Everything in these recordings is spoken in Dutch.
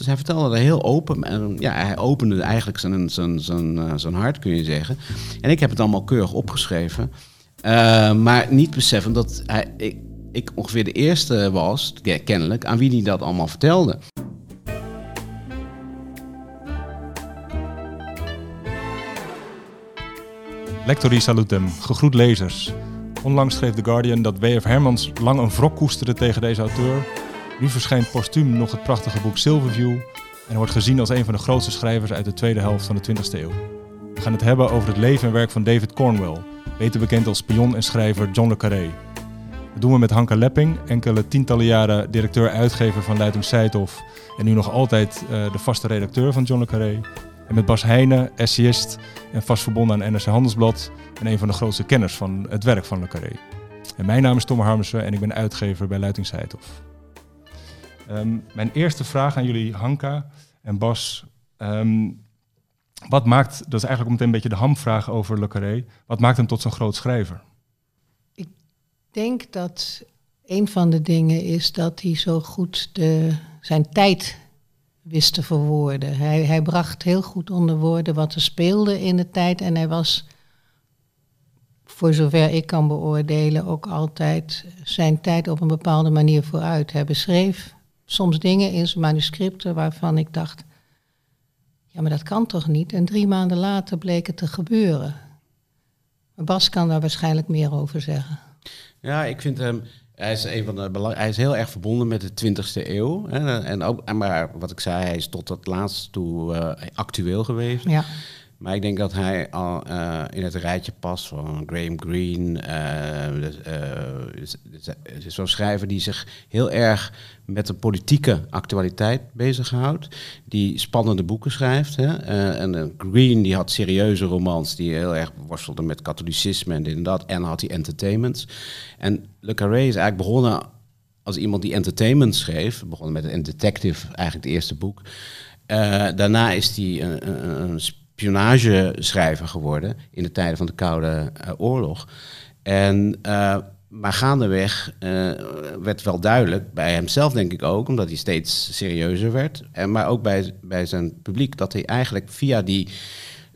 Dus hij vertelde er heel open. En ja, hij opende eigenlijk zijn, zijn, zijn, eh, zijn hart, kun je zeggen. En ik heb het allemaal keurig opgeschreven. Uh, maar niet beseffen dat hij, ik, ik ongeveer de eerste was, kennelijk, aan wie hij dat allemaal vertelde. Lectori salutem, gegroet lezers. Onlangs schreef The Guardian dat W.F. Hermans lang een wrok koesterde tegen deze auteur. Nu verschijnt postuum nog het prachtige boek Silverview en wordt gezien als een van de grootste schrijvers uit de tweede helft van de 20e eeuw. We gaan het hebben over het leven en werk van David Cornwell, beter bekend als spion en schrijver John le Carré. Dat doen we met Hanke Lepping, enkele tientallen jaren directeur-uitgever van Leitung Seithof en nu nog altijd uh, de vaste redacteur van John le Carré. En met Bas Heijnen, essayist en vast verbonden aan NRC Handelsblad en een van de grootste kenners van het werk van Le Carré. En mijn naam is Tom Harmsen en ik ben uitgever bij Leitung Seithof. Um, mijn eerste vraag aan jullie, Hanka en Bas. Um, wat maakt, dat is eigenlijk meteen een beetje de hamvraag over Le Carré, wat maakt hem tot zo'n groot schrijver? Ik denk dat een van de dingen is dat hij zo goed de, zijn tijd wist te verwoorden. Hij, hij bracht heel goed onder woorden wat er speelde in de tijd en hij was, voor zover ik kan beoordelen, ook altijd zijn tijd op een bepaalde manier vooruit. Hij beschreef soms dingen in zijn manuscripten waarvan ik dacht, ja, maar dat kan toch niet? En drie maanden later bleek het te gebeuren. Maar Bas kan daar waarschijnlijk meer over zeggen. Ja, ik vind hem. Hij is, een van de belang, hij is heel erg verbonden met de 20e eeuw. Hè, en ook, maar wat ik zei, hij is tot het laatst toe uh, actueel geweest. Ja. Maar ik denk dat hij al uh, in het rijtje past van Graham Greene. Uh, Zo'n schrijver die zich heel erg met de politieke actualiteit bezighoudt. Die spannende boeken schrijft. Hè. en Greene die had serieuze romans die heel erg worstelde met katholicisme en dit en dat. En had hij entertainments. En Le Carré is eigenlijk begonnen als iemand die entertainment schreef. Begonnen met een detective, eigenlijk het eerste boek. daarna is hij een, een, een spionageschrijver geworden in de tijden van de Koude uh, Oorlog. En, uh, maar gaandeweg uh, werd wel duidelijk, bij hemzelf denk ik ook, omdat hij steeds serieuzer werd, en, maar ook bij, bij zijn publiek, dat hij eigenlijk via die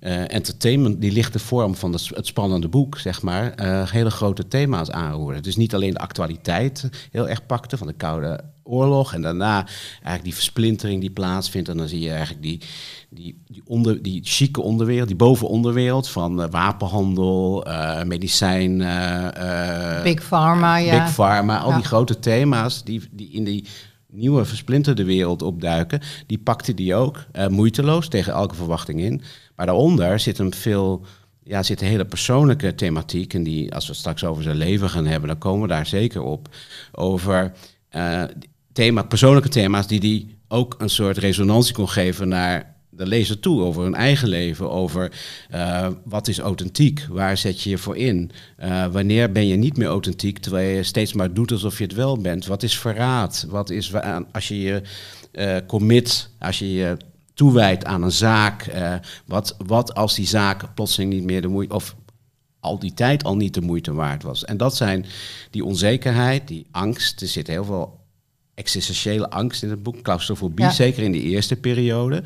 entertainment, die lichte vorm van het spannende boek, zeg maar, hele grote thema's aanroerde. Dus niet alleen de actualiteit heel erg pakte van de Koude Oorlog en daarna eigenlijk die versplintering die plaatsvindt. En dan zie je eigenlijk die, die, die, onder, die chique onderwereld, die bovenonderwereld van uh, wapenhandel, uh, medicijn. Uh, Big Pharma, ja. Big Pharma, al die grote thema's die, die in die nieuwe versplinterde wereld opduiken, die pakte die ook moeiteloos tegen elke verwachting in. Maar daaronder zit een veel ja, zit een hele persoonlijke thematiek. En die, als we straks over zijn leven gaan hebben, dan komen we daar zeker op. Over thema, persoonlijke thema's die die ook een soort resonantie kon geven naar de lezer toe over hun eigen leven, over uh, wat is authentiek, waar zet je je voor in, uh, wanneer ben je niet meer authentiek terwijl je steeds maar doet alsof je het wel bent, wat is verraad, wat is als je je commit, als je je toewijdt aan een zaak, wat, wat als die zaak plotseling niet meer de moeite, of al die tijd al niet de moeite waard was. En dat zijn die onzekerheid, die angst, er zit heel veel existentiële angst in het boek, claustrofobie, zeker in de eerste periode.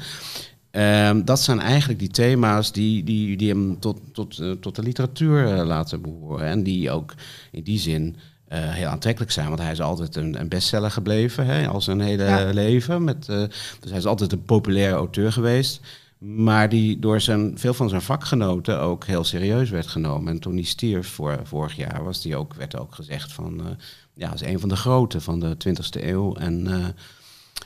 Um, dat zijn eigenlijk die thema's die, die, die hem tot, tot, uh, tot de literatuur uh, laten behoren. En die ook in die zin heel aantrekkelijk zijn. Want hij is altijd een, een bestseller gebleven, hè, al zijn hele ja. leven. Met, dus hij is altijd een populaire auteur geweest. Maar die door zijn, veel van zijn vakgenoten ook heel serieus werd genomen. En toen hij stierf voor, vorig jaar, was die ook, werd ook gezegd van... ja, is een van de grote van de 20e eeuw. En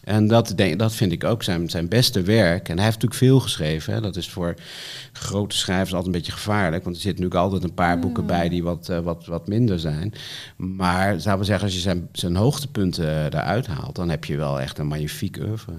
en dat, denk, dat vind ik ook zijn, zijn beste werk. En hij heeft natuurlijk veel geschreven. Hè. Dat is voor grote schrijvers altijd een beetje gevaarlijk. Want er zitten natuurlijk altijd een paar boeken bij die wat, uh, wat, wat minder zijn. Maar zouden we zeggen, als je zijn, zijn hoogtepunten uh, eruit haalt, dan heb je wel echt een magnifiek oeuvre.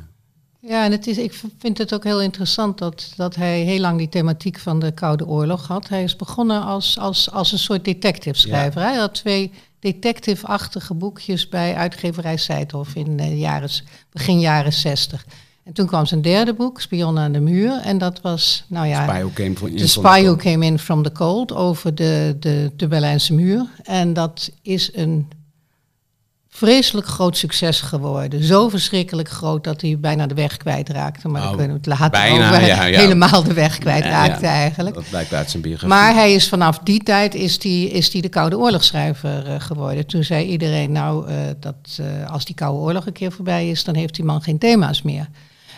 Ja, en het is, ik vind het ook heel interessant dat, dat hij heel lang die thematiek van de Koude Oorlog had. Hij is begonnen als, als, als een soort detective schrijver. Ja. Hij had twee detective-achtige boekjes bij uitgeverij Seidhof in de jaren, begin jaren 60. En toen kwam zijn derde boek, Spion aan de muur. En dat was, nou ja... Spy who came, from, the Spy Who Came In From The Cold over de, de, de Berlijnse muur. En dat is een vreselijk groot succes geworden. Zo verschrikkelijk groot dat hij bijna de weg kwijtraakte. Maar Oh, daar kunnen we het later bijna, over. ja, ja. Helemaal de weg kwijtraakte Ja, eigenlijk. Dat blijkt uit zijn biografie. Maar hij is vanaf die tijd is die, is die de Koude Oorlogschrijver eh, geworden. Toen zei iedereen, nou, eh, dat, eh, als die Koude Oorlog een keer voorbij is, dan heeft die man geen thema's meer.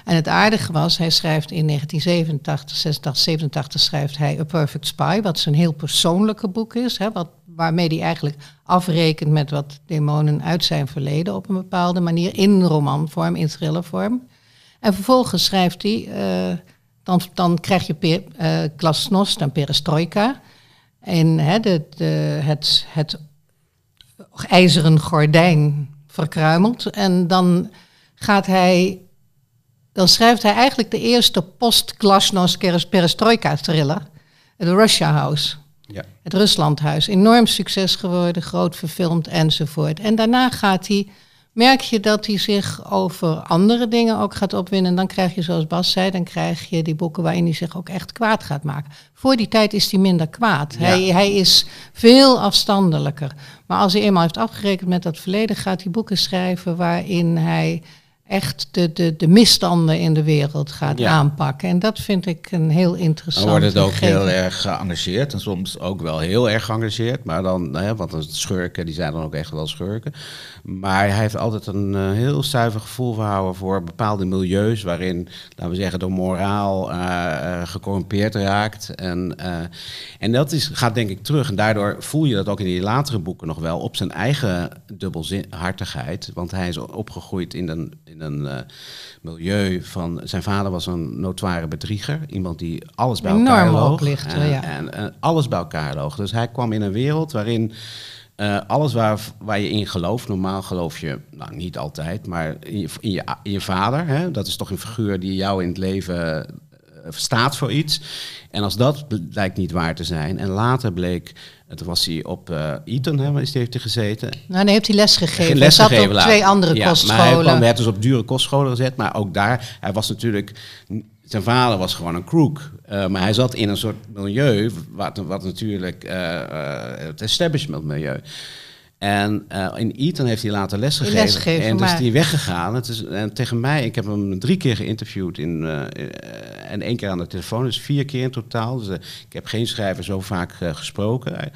En het aardige was, hij schrijft in 1987, 86, 87 schrijft hij A Perfect Spy, wat zijn heel persoonlijke boek is, hè, wat, waarmee hij eigenlijk afrekent met wat demonen uit zijn verleden op een bepaalde manier, in romanvorm, in thrillervorm. En vervolgens schrijft hij, eh, dan, dan krijg je per, eh, glasnost en perestroika. En hè, de, de, het, het ijzeren gordijn verkruimelt. En dan gaat hij. Dan schrijft hij eigenlijk de eerste post-glasnost perestroika thriller. The Russia House. Ja. Het Ruslandhuis. Enorm succes geworden, groot verfilmd enzovoort. En daarna gaat hij, merk je dat hij zich over andere dingen ook gaat opwinnen. En dan krijg je, zoals Bas zei, dan krijg je die boeken waarin hij zich ook echt kwaad gaat maken. Voor die tijd is hij minder kwaad. Ja. Hij, hij is veel afstandelijker. Maar als hij eenmaal heeft afgerekend met dat verleden, gaat hij boeken schrijven waarin hij echt de, de, de misstanden in de wereld gaat Ja. aanpakken. En dat vind ik een heel interessant. Dan wordt het ook gegeven. heel erg geëngageerd en soms ook wel heel erg geëngageerd. Maar dan, hè, want de schurken, die zijn dan ook echt wel schurken. Maar hij heeft altijd een eh, heel zuiver gevoel gehouden voor bepaalde milieus waarin, laten we zeggen, de moraal eh, gecorrumpeerd raakt. En, en dat is, gaat denk ik terug. En daardoor voel je dat ook in die latere boeken nog wel op zijn eigen dubbelhartigheid. Want hij is opgegroeid in een, in een milieu van... Zijn vader was een notoire bedrieger. Iemand die alles bij elkaar loog. oplichter, En- ja. en, en alles bij elkaar loog. Dus hij kwam in een wereld waarin eh, alles waar, waar je in gelooft, normaal geloof je, nou niet altijd, maar in je, in je, in je vader, hè, dat is toch een figuur die jou in het leven eh, staat voor iets. En als dat blijkt niet waar te zijn, en later bleek, het was hij op eh Eton, hè, is die, heeft hij gezeten, Nou, dan heeft hij lesgegeven. geen Hij zat op twee andere Ja, kostscholen. Maar hij kwam, werd dus op dure kostscholen gezet. Maar ook daar, hij was natuurlijk... Zijn vader was gewoon een crook. eh, maar hij zat in een soort milieu, wat, wat natuurlijk eh, eh, het establishment milieu. En in Eton heeft hij later lesgegeven. en dus maar- die weggegaan. Het is, en tegen mij, ik heb hem drie keer geïnterviewd in, en één keer aan de telefoon. Dus vier keer in totaal. Dus, ik heb geen schrijver zo vaak gesproken.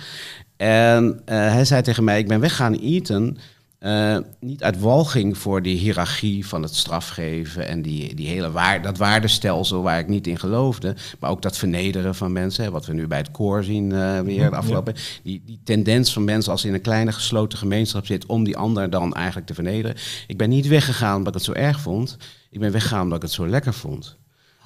En hij zei tegen mij, ik ben weggegaan in Eton... eh, niet uit walging voor die hiërarchie van het strafgeven en die, die hele waar, dat waardestelsel waar ik niet in geloofde, maar ook dat vernederen van mensen, hè, wat we nu bij het koor zien eh, weer de afgelopen. Die, die tendens van mensen als ze in een kleine gesloten gemeenschap zit om die ander dan eigenlijk te vernederen. Ik ben niet weggegaan omdat ik het zo erg vond, ik ben weggegaan omdat ik het zo lekker vond.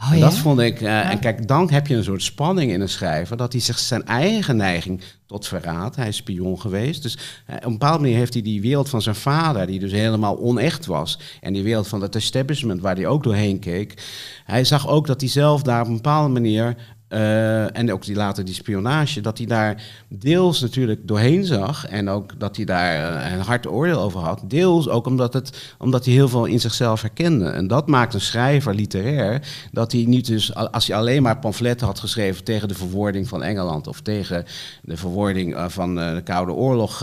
Oh, en ja? dat vond ik, eh, en kijk, dan heb je een soort spanning in een schrijver, dat hij zich zijn eigen neiging tot verraad, hij is spion geweest, dus eh, op een bepaalde manier heeft hij die wereld van zijn vader, die dus helemaal onecht was, en die wereld van het establishment, waar hij ook doorheen keek, hij zag ook dat hij zelf daar op een bepaalde manier, eh, en ook die later die spionage, dat hij daar deels natuurlijk doorheen zag, en ook dat hij daar eh, een hard oordeel over had, deels ook omdat, het, omdat hij heel veel in zichzelf herkende. En dat maakt een schrijver literair, dat hij niet dus, als hij alleen maar pamfletten had geschreven tegen de verwoording van Engeland of tegen de verwoording eh, van de Koude Oorlog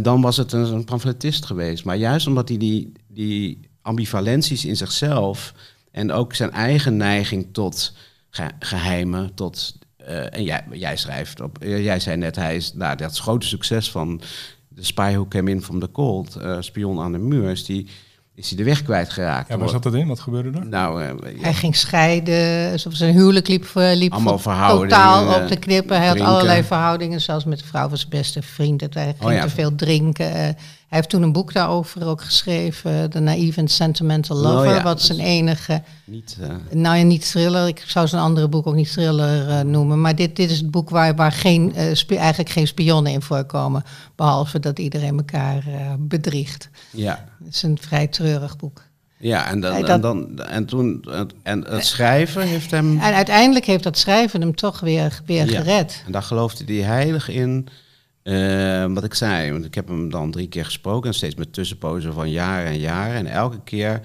dan was het een, een pamfletist geweest. Maar juist omdat hij die, die ambivalenties in zichzelf en ook zijn eigen neiging tot ge- geheimen, tot eh, en jij, jij schrijft op, eh, jij zei net, hij is nou, dat is grote succes van de Spy Who Came In From The Cold, eh, spion aan de muur, is die, is die de weg kwijtgeraakt. Ja, waar zat dat in? Wat gebeurde er? Nou, Hij ging scheiden, alsof zijn huwelijk liep, voor- liep Allemaal voor- verhoudingen, totaal op de knippen. Hij had allerlei verhoudingen, zelfs met de vrouw van zijn beste vriend. Het- Hij ging Oh ja. te veel drinken. Hij heeft toen een boek daarover ook geschreven, The Naive and Sentimental Lover, Oh ja. wat zijn enige, niet... eh, nou ja, niet thriller, ik zou zijn andere boek ook niet thriller eh, noemen, maar dit, dit is het boek waar, waar geen, eh, eigenlijk geen spionnen in voorkomen, behalve dat iedereen elkaar bedriegt. ja. Het is een vrij treurig boek. Ja, en, dan, en, dan, en toen en het schrijven heeft hem. En uiteindelijk heeft dat schrijven hem toch weer, weer Ja. gered. En daar geloofde hij heilig in. Eh, wat ik zei, want ik heb hem dan drie keer gesproken, en steeds met tussenpozen van jaren en jaren. En elke keer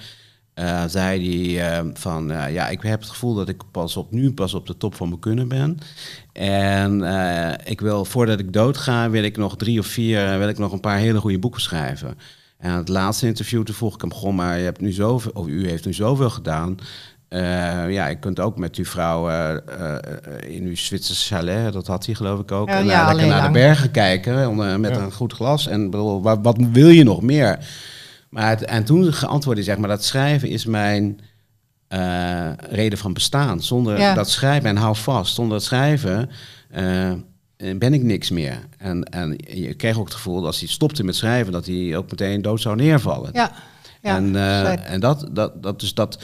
uh, zei hij van, ja, ik heb het gevoel dat ik pas op, nu pas op de top van mijn kunnen ben. En ik wil, voordat ik doodga, wil ik nog drie of vier, wil ik nog een paar hele goede boeken schrijven. En het laatste interview, toen vroeg ik hem, goh, maar je hebt nu zoveel, of u heeft nu zoveel gedaan. Uh, ja, je kunt ook met uw vrouw uh, uh, in uw Zwitserse chalet, dat had hij geloof ik ook, en ja, lekker naar de bergen kijken met een goed glas. En bedoel, wat, wat, wil je nog meer? Maar het, en toen geantwoordde hij, zeg maar, dat schrijven is mijn reden van bestaan. Zonder dat schrijven, en hou vast, zonder dat schrijven ben ik niks meer. En, en je kreeg ook het gevoel dat als hij stopte met schrijven, dat hij ook meteen dood zou neervallen. Ja. ja en, en dat, dat, dat, dus dat,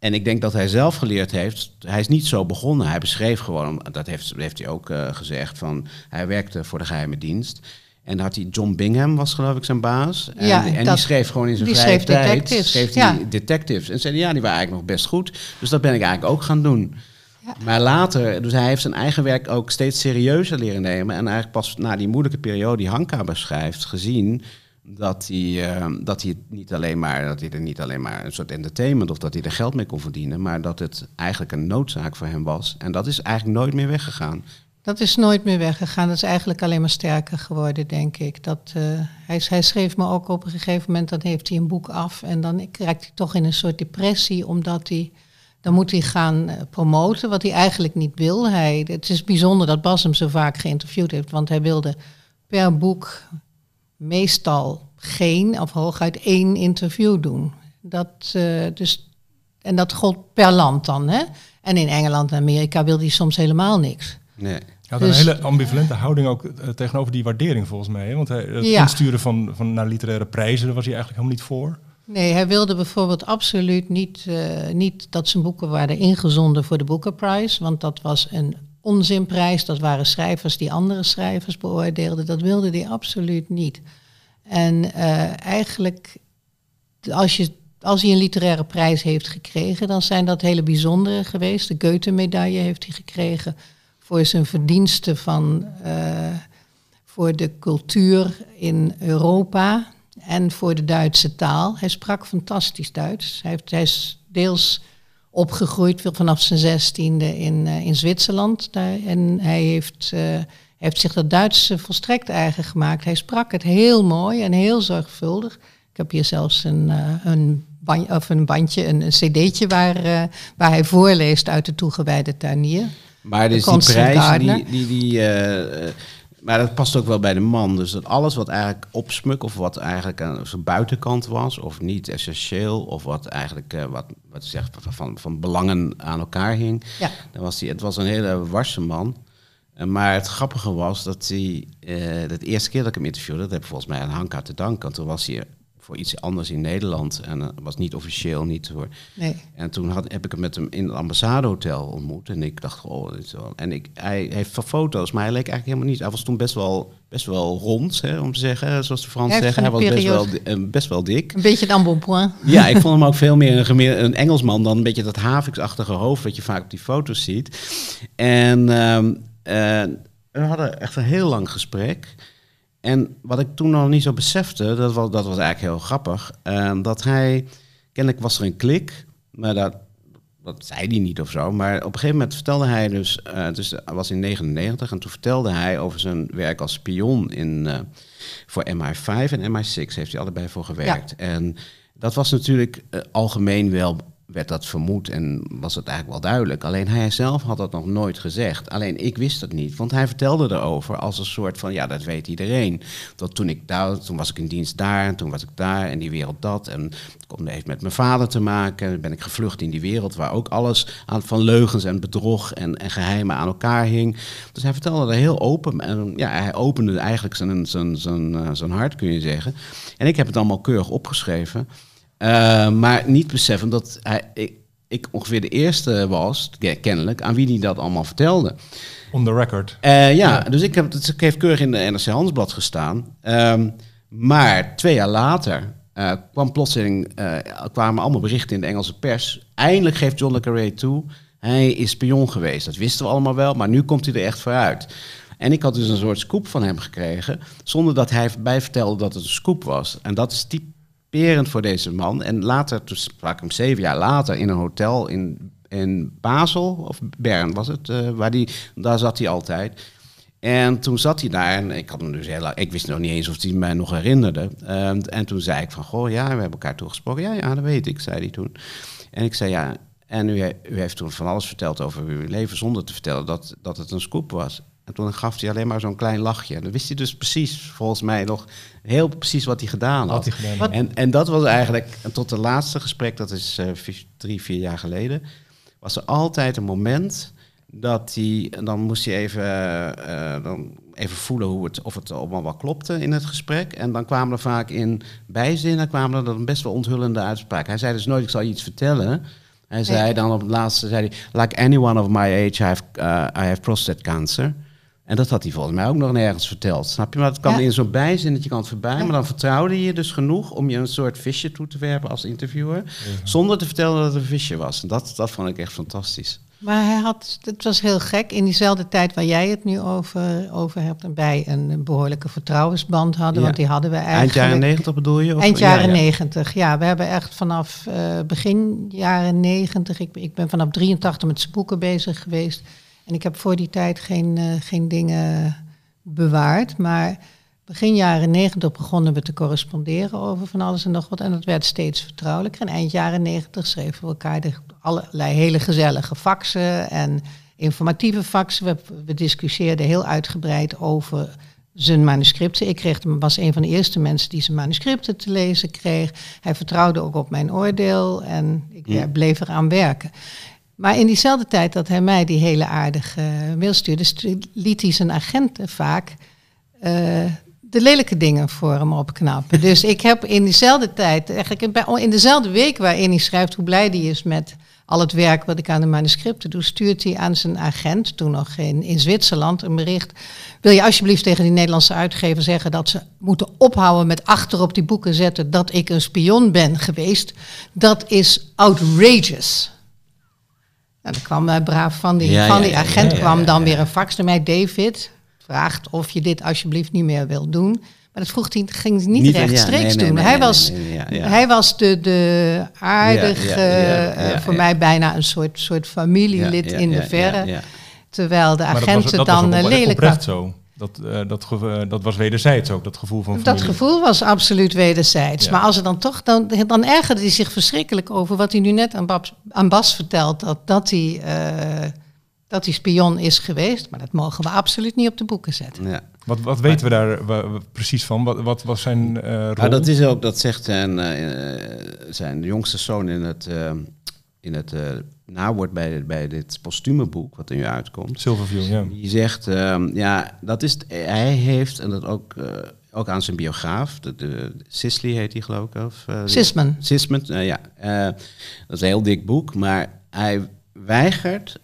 en ik denk dat hij zelf geleerd heeft. Hij is niet zo begonnen. Hij beschreef gewoon, dat heeft, heeft hij ook uh, gezegd, van hij werkte voor de geheime dienst. En had hij John Bingham was geloof ik zijn baas. En, ja, en die schreef gewoon in zijn vrije tijd detectives. schreef ja. detectives. En zei ja, die waren eigenlijk nog best goed. Dus dat ben ik eigenlijk ook gaan doen. Ja. Maar later, dus hij heeft zijn eigen werk ook steeds serieuzer leren nemen. En eigenlijk pas na die moeilijke periode die Hanka beschrijft, gezien dat hij, uh, dat hij niet alleen maar dat hij er niet alleen maar een soort entertainment of dat hij er geld mee kon verdienen, maar dat het eigenlijk een noodzaak voor hem was. En dat is eigenlijk nooit meer weggegaan. Dat is nooit meer weggegaan. Dat is eigenlijk alleen maar sterker geworden, denk ik. Dat, uh, hij, hij, schreef me ook op een gegeven moment, dan heeft hij een boek af en dan raakt hij toch in een soort depressie, omdat hij, dan moet hij gaan eh, promoten, wat hij eigenlijk niet wil. Hij, het is bijzonder dat Bas hem zo vaak geïnterviewd heeft, want hij wilde per boek meestal geen of hooguit één interview doen. Dat, uh, dus, en dat gold per land dan. Hè? En in Engeland en Amerika wil hij soms helemaal niks. Nee. Hij had een dus- hele ambivalente houding ook uh, tegenover die waardering volgens mij. Hè? Want hij, het ja. insturen van, van naar literaire prijzen, daar was hij eigenlijk helemaal niet voor. Nee, hij wilde bijvoorbeeld absoluut niet, uh, niet dat zijn boeken waren ingezonden voor de Booker Prize. Want dat was een onzinprijs. Dat waren schrijvers die andere schrijvers beoordeelden. Dat wilde hij absoluut niet. En uh, eigenlijk, als, je, als hij een literaire prijs heeft gekregen, dan zijn dat hele bijzondere geweest. De Goethe-medaille heeft hij gekregen voor zijn verdiensten van, uh, voor de cultuur in Europa en voor de Duitse taal. Hij sprak fantastisch Duits. Hij, heeft, hij is deels opgegroeid vanaf zijn zestiende in, uh, in Zwitserland. Daar, en hij heeft heeft zich dat Duits volstrekt eigen gemaakt. Hij sprak het heel mooi en heel zorgvuldig. Ik heb hier zelfs een, uh, een, of een bandje, een, een cd'tje waar, uh, waar hij voorleest uit de toegewijde tuinier. Maar dus die prijs, die, die, die uh, maar dat past ook wel bij de man. Dus dat alles wat eigenlijk opsmuk of wat eigenlijk aan zijn buitenkant was, of niet essentieel, of wat eigenlijk uh, wat, wat zegt, van, van belangen aan elkaar hing, ja. dan was hij, het was een hele warse man. Maar het grappige was dat hij, uh, de eerste keer dat ik hem interviewde, dat heb ik volgens mij aan Hanka te danken. Want toen was hij voor iets anders in Nederland en uh, was niet officieel, niet voor. Nee. En toen had, heb ik hem met hem in het ambassadehotel ontmoet. En ik dacht, oh, dit is wel. En ik, hij heeft van foto's, maar hij leek eigenlijk helemaal niet. Hij was toen best wel, best wel rond, hè, om te zeggen, zoals de Fransen zeggen. Hij was best wel, uh, best wel dik. Een beetje een point. Ja, ik vond hem ook veel meer een, een Engelsman dan een beetje dat haviksachtige hoofd wat je vaak op die foto's ziet. En. Ehm, we hadden echt een heel lang gesprek. En wat ik toen nog niet zo besefte, dat was, dat was eigenlijk heel grappig. Uh, dat hij, kennelijk was er een klik, maar dat, dat zei hij niet of zo. Maar op een gegeven moment vertelde hij dus, uh, dus was in 99 en toen vertelde hij over zijn werk als spion in, uh, voor MI5 en MI6 heeft hij allebei voor gewerkt. En dat was natuurlijk uh, algemeen wel werd dat vermoed en was het eigenlijk wel duidelijk. Alleen hij zelf had dat nog nooit gezegd. Alleen ik wist het niet, want hij vertelde erover als een soort van, ja, dat weet iedereen. Dat toen ik daar, toen was ik in dienst daar, en toen was ik daar en die wereld dat. En het heeft met mijn vader te maken. Dan ben ik gevlucht in die wereld waar ook alles aan, van leugens en bedrog en, en geheimen aan elkaar hing. Dus hij vertelde er heel open. En ja, hij opende eigenlijk zijn, zijn, zijn, eh, zijn hart, kun je zeggen. En ik heb het allemaal keurig opgeschreven. Uh, maar niet beseffen dat hij, ik, ik, ongeveer de eerste was, kennelijk, aan wie hij dat allemaal vertelde. On the record. Uh, ja, dus ik heb het heeft keurig in de NRC Handelsblad gestaan. Um, maar twee jaar later uh, kwam plotseling, kwamen allemaal berichten in de Engelse pers. Eindelijk geeft John le Carré toe, hij is spion geweest. Dat wisten we allemaal wel, maar nu komt hij er echt vooruit. En ik had dus een soort scoop van hem gekregen, zonder dat hij bij vertelde dat het een scoop was. En dat is typ, typerend voor deze man. En later, toen sprak ik hem zeven jaar later in een hotel in, in Basel, of Bern was het, uh, waar die, daar zat hij altijd. En toen zat hij daar en ik had hem dus heel ik wist nog niet eens of hij mij nog herinnerde. Uh, en toen zei ik van, goh, ja, we hebben elkaar toegesproken. Ja, ja, dat weet ik, zei hij toen. En ik zei, ja, en u, u heeft toen van alles verteld over uw leven zonder te vertellen dat, dat het een scoop was. En toen gaf hij alleen maar zo'n klein lachje. En dan wist hij dus precies, volgens mij nog heel precies wat hij gedaan had. Had hij gedaan. En, en dat was eigenlijk, tot het laatste gesprek, dat is uh, drie, vier jaar geleden, was er altijd een moment dat hij, dan moest hij even, uh, dan even voelen hoe het, of het allemaal wel klopte in het gesprek. En dan kwamen er vaak in bijzinnen kwamen er dan best wel onthullende uitspraken. Hij zei dus nooit, ik zal je iets vertellen. Hij zei dan op het laatste, zei hij, like anyone of my age, I have, uh, I have prostate cancer. En dat had hij volgens mij ook nog nergens verteld. Snap je? Maar het kwam in zo'n bijzinnetje kan het voorbij. Maar dan vertrouwde je dus genoeg om je een soort visje toe te werpen als interviewer. Zonder te vertellen dat het een visje was. En dat, dat vond ik echt fantastisch. Maar hij had, het was heel gek, in diezelfde tijd waar jij het nu over, over hebt, en bij een behoorlijke vertrouwensband hadden, want die hadden we eigenlijk... Eind jaren negentig bedoel je? Of? Eind jaren negentig, ja, ja. We hebben echt vanaf uh, begin jaren negentig, ik, ik ben vanaf 83 met zijn boeken bezig geweest. En ik heb voor die tijd geen, uh, geen dingen bewaard, maar begin jaren negentig begonnen we te corresponderen over van alles en nog wat. En dat werd steeds vertrouwelijker. En eind jaren negentig schreven we elkaar de allerlei hele gezellige faxen en informatieve faxen. We, we discussieerden heel uitgebreid over zijn manuscripten. Ik kreeg, was een van de eerste mensen die zijn manuscripten te lezen kreeg. Hij vertrouwde ook op mijn oordeel en ik ja. bleef eraan werken. Maar in diezelfde tijd dat hij mij die hele aardige mail stuurde, liet hij zijn agenten vaak uh, de lelijke dingen voor hem opknappen. dus ik heb in diezelfde tijd, eigenlijk in dezelfde week waarin hij schrijft hoe blij hij is met al het werk wat ik aan de manuscripten doe, stuurt hij aan zijn agent, toen nog in, in Zwitserland, een bericht. Wil je alsjeblieft tegen die Nederlandse uitgever zeggen dat ze moeten ophouden met achter op die boeken zetten dat ik een spion ben geweest? Dat is outrageous. En dan kwam uh, braaf van die, ja, van die ja, agent, ja, kwam dan weer een fax naar mij, David, vraagt of je dit alsjeblieft niet meer wil doen. Maar dat vroeg hij, ging niet, niet rechtstreeks doen. hij, was, hij was de, de aardige, voor mij bijna een soort, soort familielid in de verre. Terwijl de agenten dat was, dat dan lelijk waren. Dat, uh, dat, uh, dat was wederzijds ook, dat gevoel van familie. Dat gevoel was absoluut wederzijds. Maar als er dan toch, dan, dan ergerde hij zich verschrikkelijk over wat hij nu net aan, Babs, aan Bas vertelt. Dat, dat hij... Uh, dat hij spion is geweest, maar dat mogen we absoluut niet op de boeken zetten. Ja. Wat, wat weten we daar precies van? Wat, wat was zijn uh, rol? Nou, dat is ook, dat zegt zijn, uh, zijn jongste zoon in het, uh, in het nawoord bij, bij dit postume boek, wat er nu uitkomt. Silverview, ja. Die zegt, ehm, ja, dat is, hij heeft, en dat ook, ook aan zijn biograaf, de, de Sisley heet hij geloof ik. Of, Sisman. Sisman, ja. dat is een heel dik boek, maar hij weigert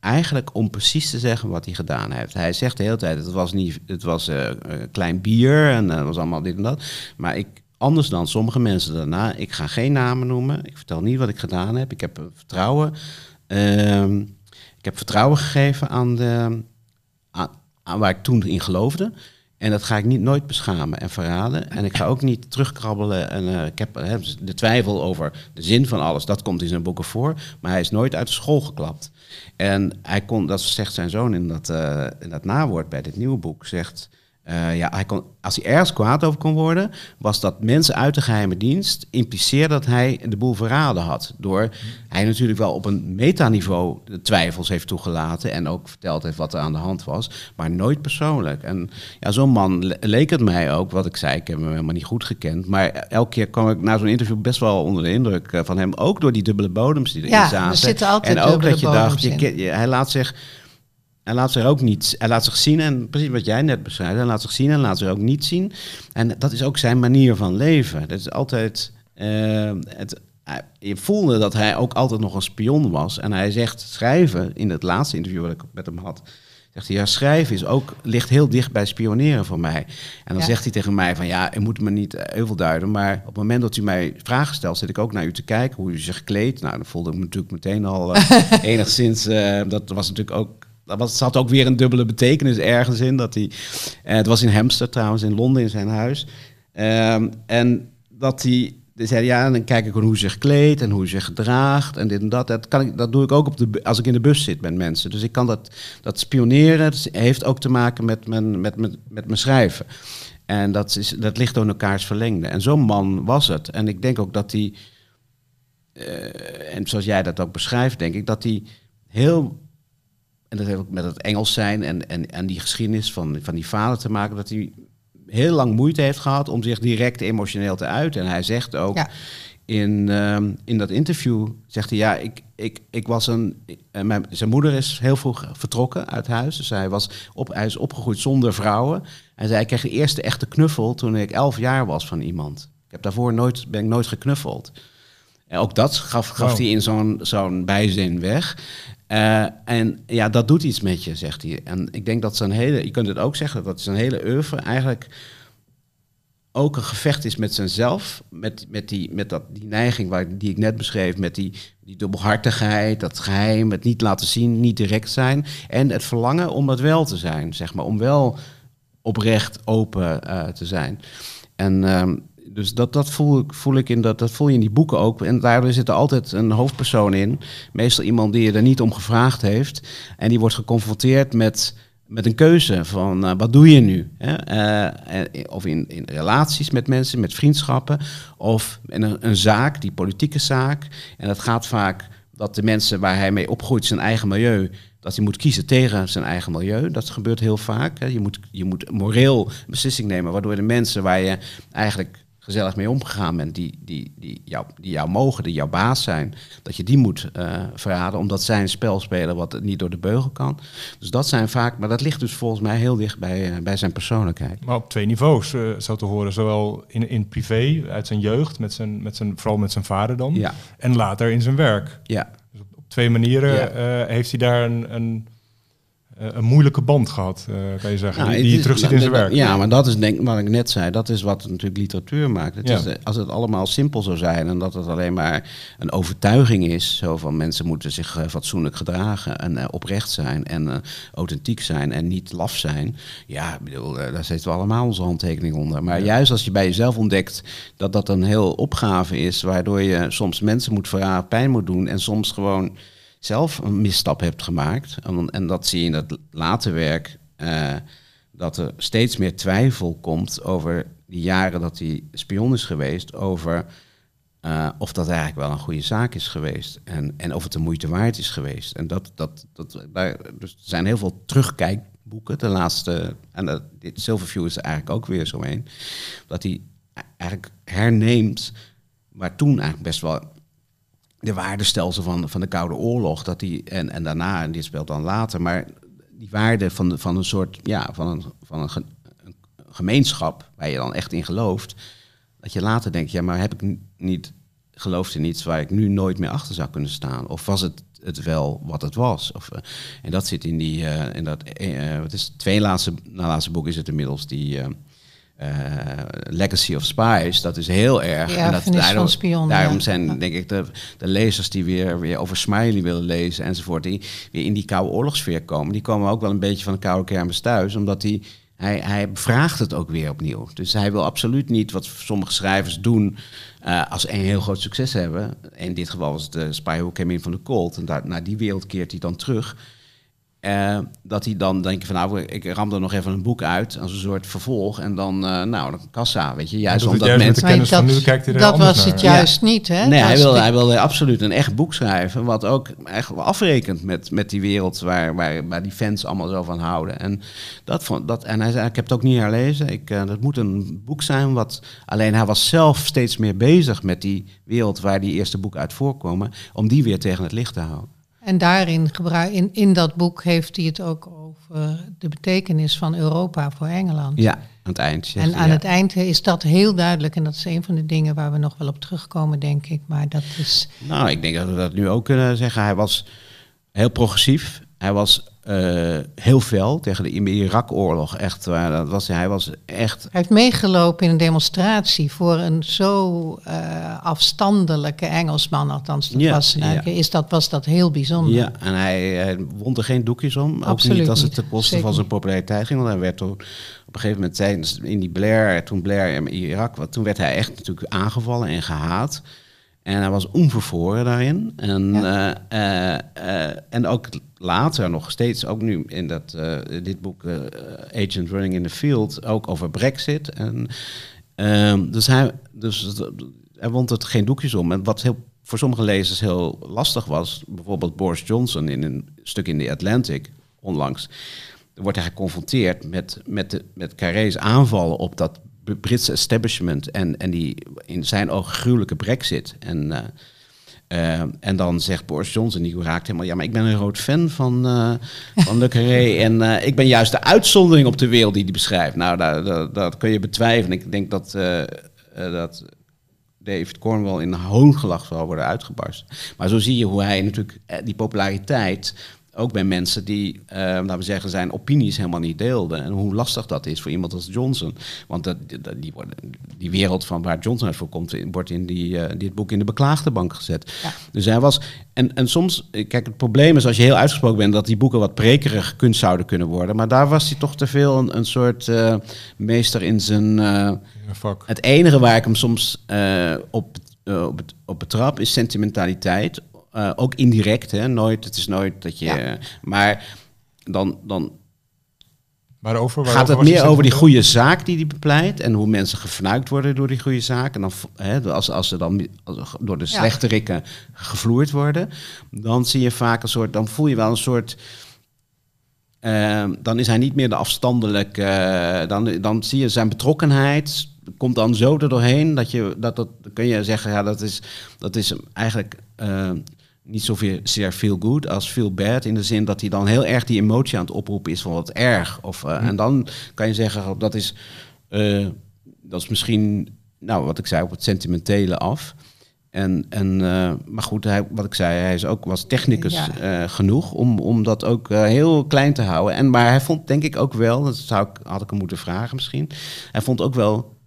eigenlijk om precies te zeggen wat hij gedaan heeft. Hij zegt de hele tijd, het was, niet, het was uh, klein bier en uh, was allemaal dit en dat. Maar ik, anders dan sommige mensen daarna, ik ga geen namen noemen. Ik vertel niet wat ik gedaan heb. Ik heb vertrouwen, uh, ik heb vertrouwen gegeven aan, de, aan, waar ik toen in geloofde. En dat ga ik niet nooit beschamen en verraden. En ik ga ook niet terugkrabbelen. En uh, ik heb uh, de twijfel over de zin van alles. Dat komt in zijn boeken voor. Maar hij is nooit uit school geklapt. En hij kon, dat zegt zijn zoon in dat, in dat nawoord bij dit nieuwe boek, zegt... Uh, ja, hij kon, als hij ergens kwaad over kon worden, was dat mensen uit de geheime dienst impliceerden dat hij de boel verraden had. Door hij natuurlijk wel op een metaniveau de twijfels heeft toegelaten en ook verteld heeft wat er aan de hand was, maar nooit persoonlijk. En ja, zo'n man leek het mij ook, wat ik zei, ik heb hem helemaal niet goed gekend, maar elke keer kwam ik na zo'n interview best wel onder de indruk eh, van hem, ook door die dubbele bodems die erin ja, zaten. Er zitten altijd en ook dat je dacht, je, hij laat zich hij laat zich ook niet, hij laat zich zien en precies wat jij net beschrijft, hij laat zich zien en laat zich ook niet zien. En dat is ook zijn manier van leven. Dat is altijd, uh, het, je voelde dat hij ook altijd nog een spion was. En hij zegt schrijven, in het laatste interview wat ik met hem had, zegt hij, ja, schrijven is ook, ligt heel dicht bij spioneren voor mij. En dan ja. zegt hij tegen mij van, ja, u moet me niet heel veel duiden, maar op het moment dat u mij vragen stelt, zit ik ook naar u te kijken, hoe u zich kleedt. Nou, dan voelde ik me natuurlijk meteen al uh, enigszins, uh, dat was natuurlijk ook dat was, zat ook weer een dubbele betekenis ergens in. Dat hij, uh, het was in Hampstead trouwens, in Londen in zijn huis. Um, en dat hij zei ja, dan kijk ik hoe hij zich kleedt en hoe hij zich gedraagt en dit en dat. Dat, kan ik, dat doe ik ook op de, als ik in de bus zit met mensen. Dus ik kan dat, dat spioneren. Dat heeft ook te maken met mijn, met, met, met mijn schrijven. En dat, is, dat ligt door elkaars verlengde. En zo'n man was het. En ik denk ook dat hij, uh, en zoals jij dat ook beschrijft, denk ik, dat hij heel, en dat heeft ook met het Engels zijn en, en, en die geschiedenis van, van die vader te maken, dat hij heel lang moeite heeft gehad om zich direct emotioneel te uiten. En hij zegt ook in, ehm, in dat interview, zegt hij, ja, ik, ik, ik was een... Uh, mijn, zijn moeder is heel vroeg vertrokken uit huis. Dus hij, was op, hij is opgegroeid zonder vrouwen. Hij zei, ik kreeg de eerste echte knuffel toen ik elf jaar was van iemand. Ik heb daarvoor nooit, ben ik nooit geknuffeld. En ook dat gaf, gaf hij in zo'n zo'n bijzin weg. Uh, en ja, dat doet iets met je, zegt hij. En ik denk dat zijn hele, je kunt het ook zeggen, dat zijn hele oeuvre eigenlijk ook een gevecht is met zichzelf, met, met, die, met dat, die neiging waar, die ik net beschreef, met die, die dubbelhartigheid, dat geheim, het niet laten zien, niet direct zijn. En het verlangen om dat wel te zijn, zeg maar, om wel oprecht open uh, te zijn. En uh, dus dat, dat, voel, ik, voel ik in dat, dat voel je in die boeken ook. En daardoor zit er altijd een hoofdpersoon in. Meestal iemand die je er niet om gevraagd heeft. En die wordt geconfronteerd met, met een keuze van uh, wat doe je nu? Hè? Uh, of in, in relaties met mensen, met vriendschappen. Of in een, zaak, die politieke zaak. En dat gaat vaak dat de mensen waar hij mee opgroeit, zijn eigen milieu, dat hij moet kiezen tegen zijn eigen milieu. Dat gebeurt heel vaak. Je, moet, je moet moreel beslissing nemen, waardoor de mensen waar je eigenlijk gezellig mee omgegaan bent, die, die, die, jou, die jou mogen, die jouw baas zijn, dat je die moet uh, verraden, omdat zij een spel spelen wat niet door de beugel kan. Dus dat zijn vaak, maar dat ligt dus volgens mij heel dicht bij, uh, bij zijn persoonlijkheid. Maar op twee niveaus uh, zo te horen, zowel in, in privé, uit zijn jeugd, met zijn, met zijn, vooral met zijn vader dan, ja. en later in zijn werk. Ja. Dus op, op twee manieren ja. heeft hij daar een, een eh, een moeilijke band gehad, uh, kan je zeggen, nou, die, die je in zijn werk. Ja, maar dat is denk wat ik net zei, dat is wat natuurlijk literatuur maakt. Het ja. is, als het allemaal simpel zou zijn en dat het alleen maar een overtuiging is, zo van mensen moeten zich fatsoenlijk gedragen en oprecht zijn en authentiek zijn en niet laf zijn. Ja, ik bedoel, daar zetten we allemaal onze handtekening onder. Maar ja. juist als je bij jezelf ontdekt dat dat een heel opgave is, waardoor je soms mensen moet verraden, pijn moet doen en soms gewoon zelf een misstap hebt gemaakt. En, en dat zie je in dat late werk, uh, dat er steeds meer twijfel komt over die jaren dat hij spion is geweest, over uh, of dat eigenlijk wel een goede zaak is geweest en, en of het de moeite waard is geweest. En dat, dat, dat, dus er zijn heel veel terugkijkboeken, de laatste, en dit Silverview is er eigenlijk ook weer zo een, dat hij eigenlijk herneemt waar toen eigenlijk best wel de waardestelsel van, van de Koude Oorlog. Dat die, en, en daarna, en dit speelt dan later, maar die waarde van, van een soort, ja, van een, van een, een gemeenschap waar je dan echt in gelooft. Dat je later denkt, ja, maar heb ik niet geloofd in iets waar ik nu nooit meer achter zou kunnen staan? Of was het het wel wat het was? Of, uh, en dat zit in die, uh, in dat, uh, wat is het, twee laatste, na laatste boek is het inmiddels, die uh, Legacy of Spies, dat is heel erg. Ja, en dat, daarom, spion, daarom ja. zijn, denk ik, de, de lezers die weer, weer over Smiley willen lezen enzovoort, die weer in die koude oorlogsfeer komen, die komen ook wel een beetje van de koude kermis thuis, omdat die, hij, hij vraagt het ook weer opnieuw. Dus hij wil absoluut niet wat sommige schrijvers doen uh, als een heel groot succes hebben. In dit geval was het de Spy Who Came In van de Colt. En daar, naar die wereld keert hij dan terug. Uh, dat hij dan denkt van nou, ik ram er nog even een boek uit als een soort vervolg en dan, uh, nou, de kassa, weet je, juist omdat mensen... dat, nu kijkt hij er dat was het juist ja. niet, hè? Nee, hij wilde, hij wilde absoluut een echt boek schrijven, wat ook echt afrekent met, met die wereld waar, waar, waar die fans allemaal zo van houden. En, dat vond, dat, en hij zei, ik heb het ook niet herlezen, ik, uh, dat moet een boek zijn wat... Alleen hij was zelf steeds meer bezig met die wereld waar die eerste boeken uit voorkomen, om die weer tegen het licht te houden. En daarin gebruik, in, in dat boek heeft hij het ook over de betekenis van Europa voor Engeland. Ja, aan het eind. En aan ja. het eind is dat heel duidelijk. En dat is een van de dingen waar we nog wel op terugkomen, denk ik. Maar dat is. Nou, ik denk dat we dat nu ook kunnen zeggen. Hij was heel progressief. Hij was uh, heel fel tegen de Irak-oorlog. Echt, waar, dat was, hij was echt... Hij heeft meegelopen in een demonstratie voor een zo uh, afstandelijke Engelsman, althans dat was, ja. is dat, was dat heel bijzonder. Ja, en hij, hij won er geen doekjes om. Absoluut ook niet als het ten koste van zijn populariteit ging. Want hij werd toen op een gegeven moment tijdens in die Blair, toen Blair in Irak, toen werd hij echt natuurlijk aangevallen en gehaat. En hij was onvervoren daarin. En, ja. uh, uh, en ook later nog steeds, ook nu in dat, dit boek Agent Running in the Field, ook over Brexit. En, ehm, dus, hij, dus hij wond het geen doekjes om. En wat heel, voor sommige lezers heel lastig was, bijvoorbeeld Boris Johnson in een stuk in The Atlantic onlangs, wordt hij geconfronteerd met, met, de, met Carré's aanvallen op dat Britse establishment en, en die in zijn ogen gruwelijke brexit. En, uh, uh, en dan zegt Boris Johnson, die raakt helemaal... ja, maar ik ben een groot fan van, uh, van Le Carré... en ik ben juist de uitzondering op de wereld die hij beschrijft. Nou, dat, dat, dat kun je betwijfelen. Ik denk dat, dat David Cornwell in hoongelach zal worden uitgebarst. Maar zo zie je hoe hij natuurlijk die populariteit ook bij mensen die, uh, laten we zeggen, zijn opinies helemaal niet deelden. En hoe lastig dat is voor iemand als Johnson. Want dat, die, worden, die wereld van waar Johnson uit voor komt, wordt in die, uh, dit boek in de beklaagde bank gezet. Dus hij was. En, en soms, kijk, het probleem is als je heel uitgesproken bent, dat die boeken wat prekerig kunst zouden kunnen worden. Maar daar was hij toch te veel een, een soort uh, meester in zijn. Het enige waar ik hem soms op, op, het, op betrap is sentimentaliteit uh, ook indirect, hè? Nooit, het is nooit dat je. Maar dan, dan Waarover, gaat het meer over die goede zaak die hij bepleit en hoe mensen gefnuikt worden door die goede zaak. En dan, hè, als, als ze dan door de slechte rikken gevloerd worden, dan zie je vaak een soort, dan voel je wel een soort. Uh, dan is hij niet meer de afstandelijke. Uh, dan, dan zie je zijn betrokkenheid komt dan zo er doorheen dat je dat, dat kun je zeggen ja dat is dat is eigenlijk uh, niet zoveel zeer feel good als feel bad. In de zin dat hij dan heel erg die emotie aan het oproepen is van wat erg. Of, uh, En dan kan je zeggen, dat is, uh, dat is misschien, nou wat ik zei, op het sentimentele af. En, en, uh, maar goed, hij, wat ik zei, hij is ook, was technicus ja. genoeg om, om dat ook heel klein te houden. En, maar hij vond denk ik ook wel, dat zou ik, had ik hem moeten vragen misschien, hij vond ook wel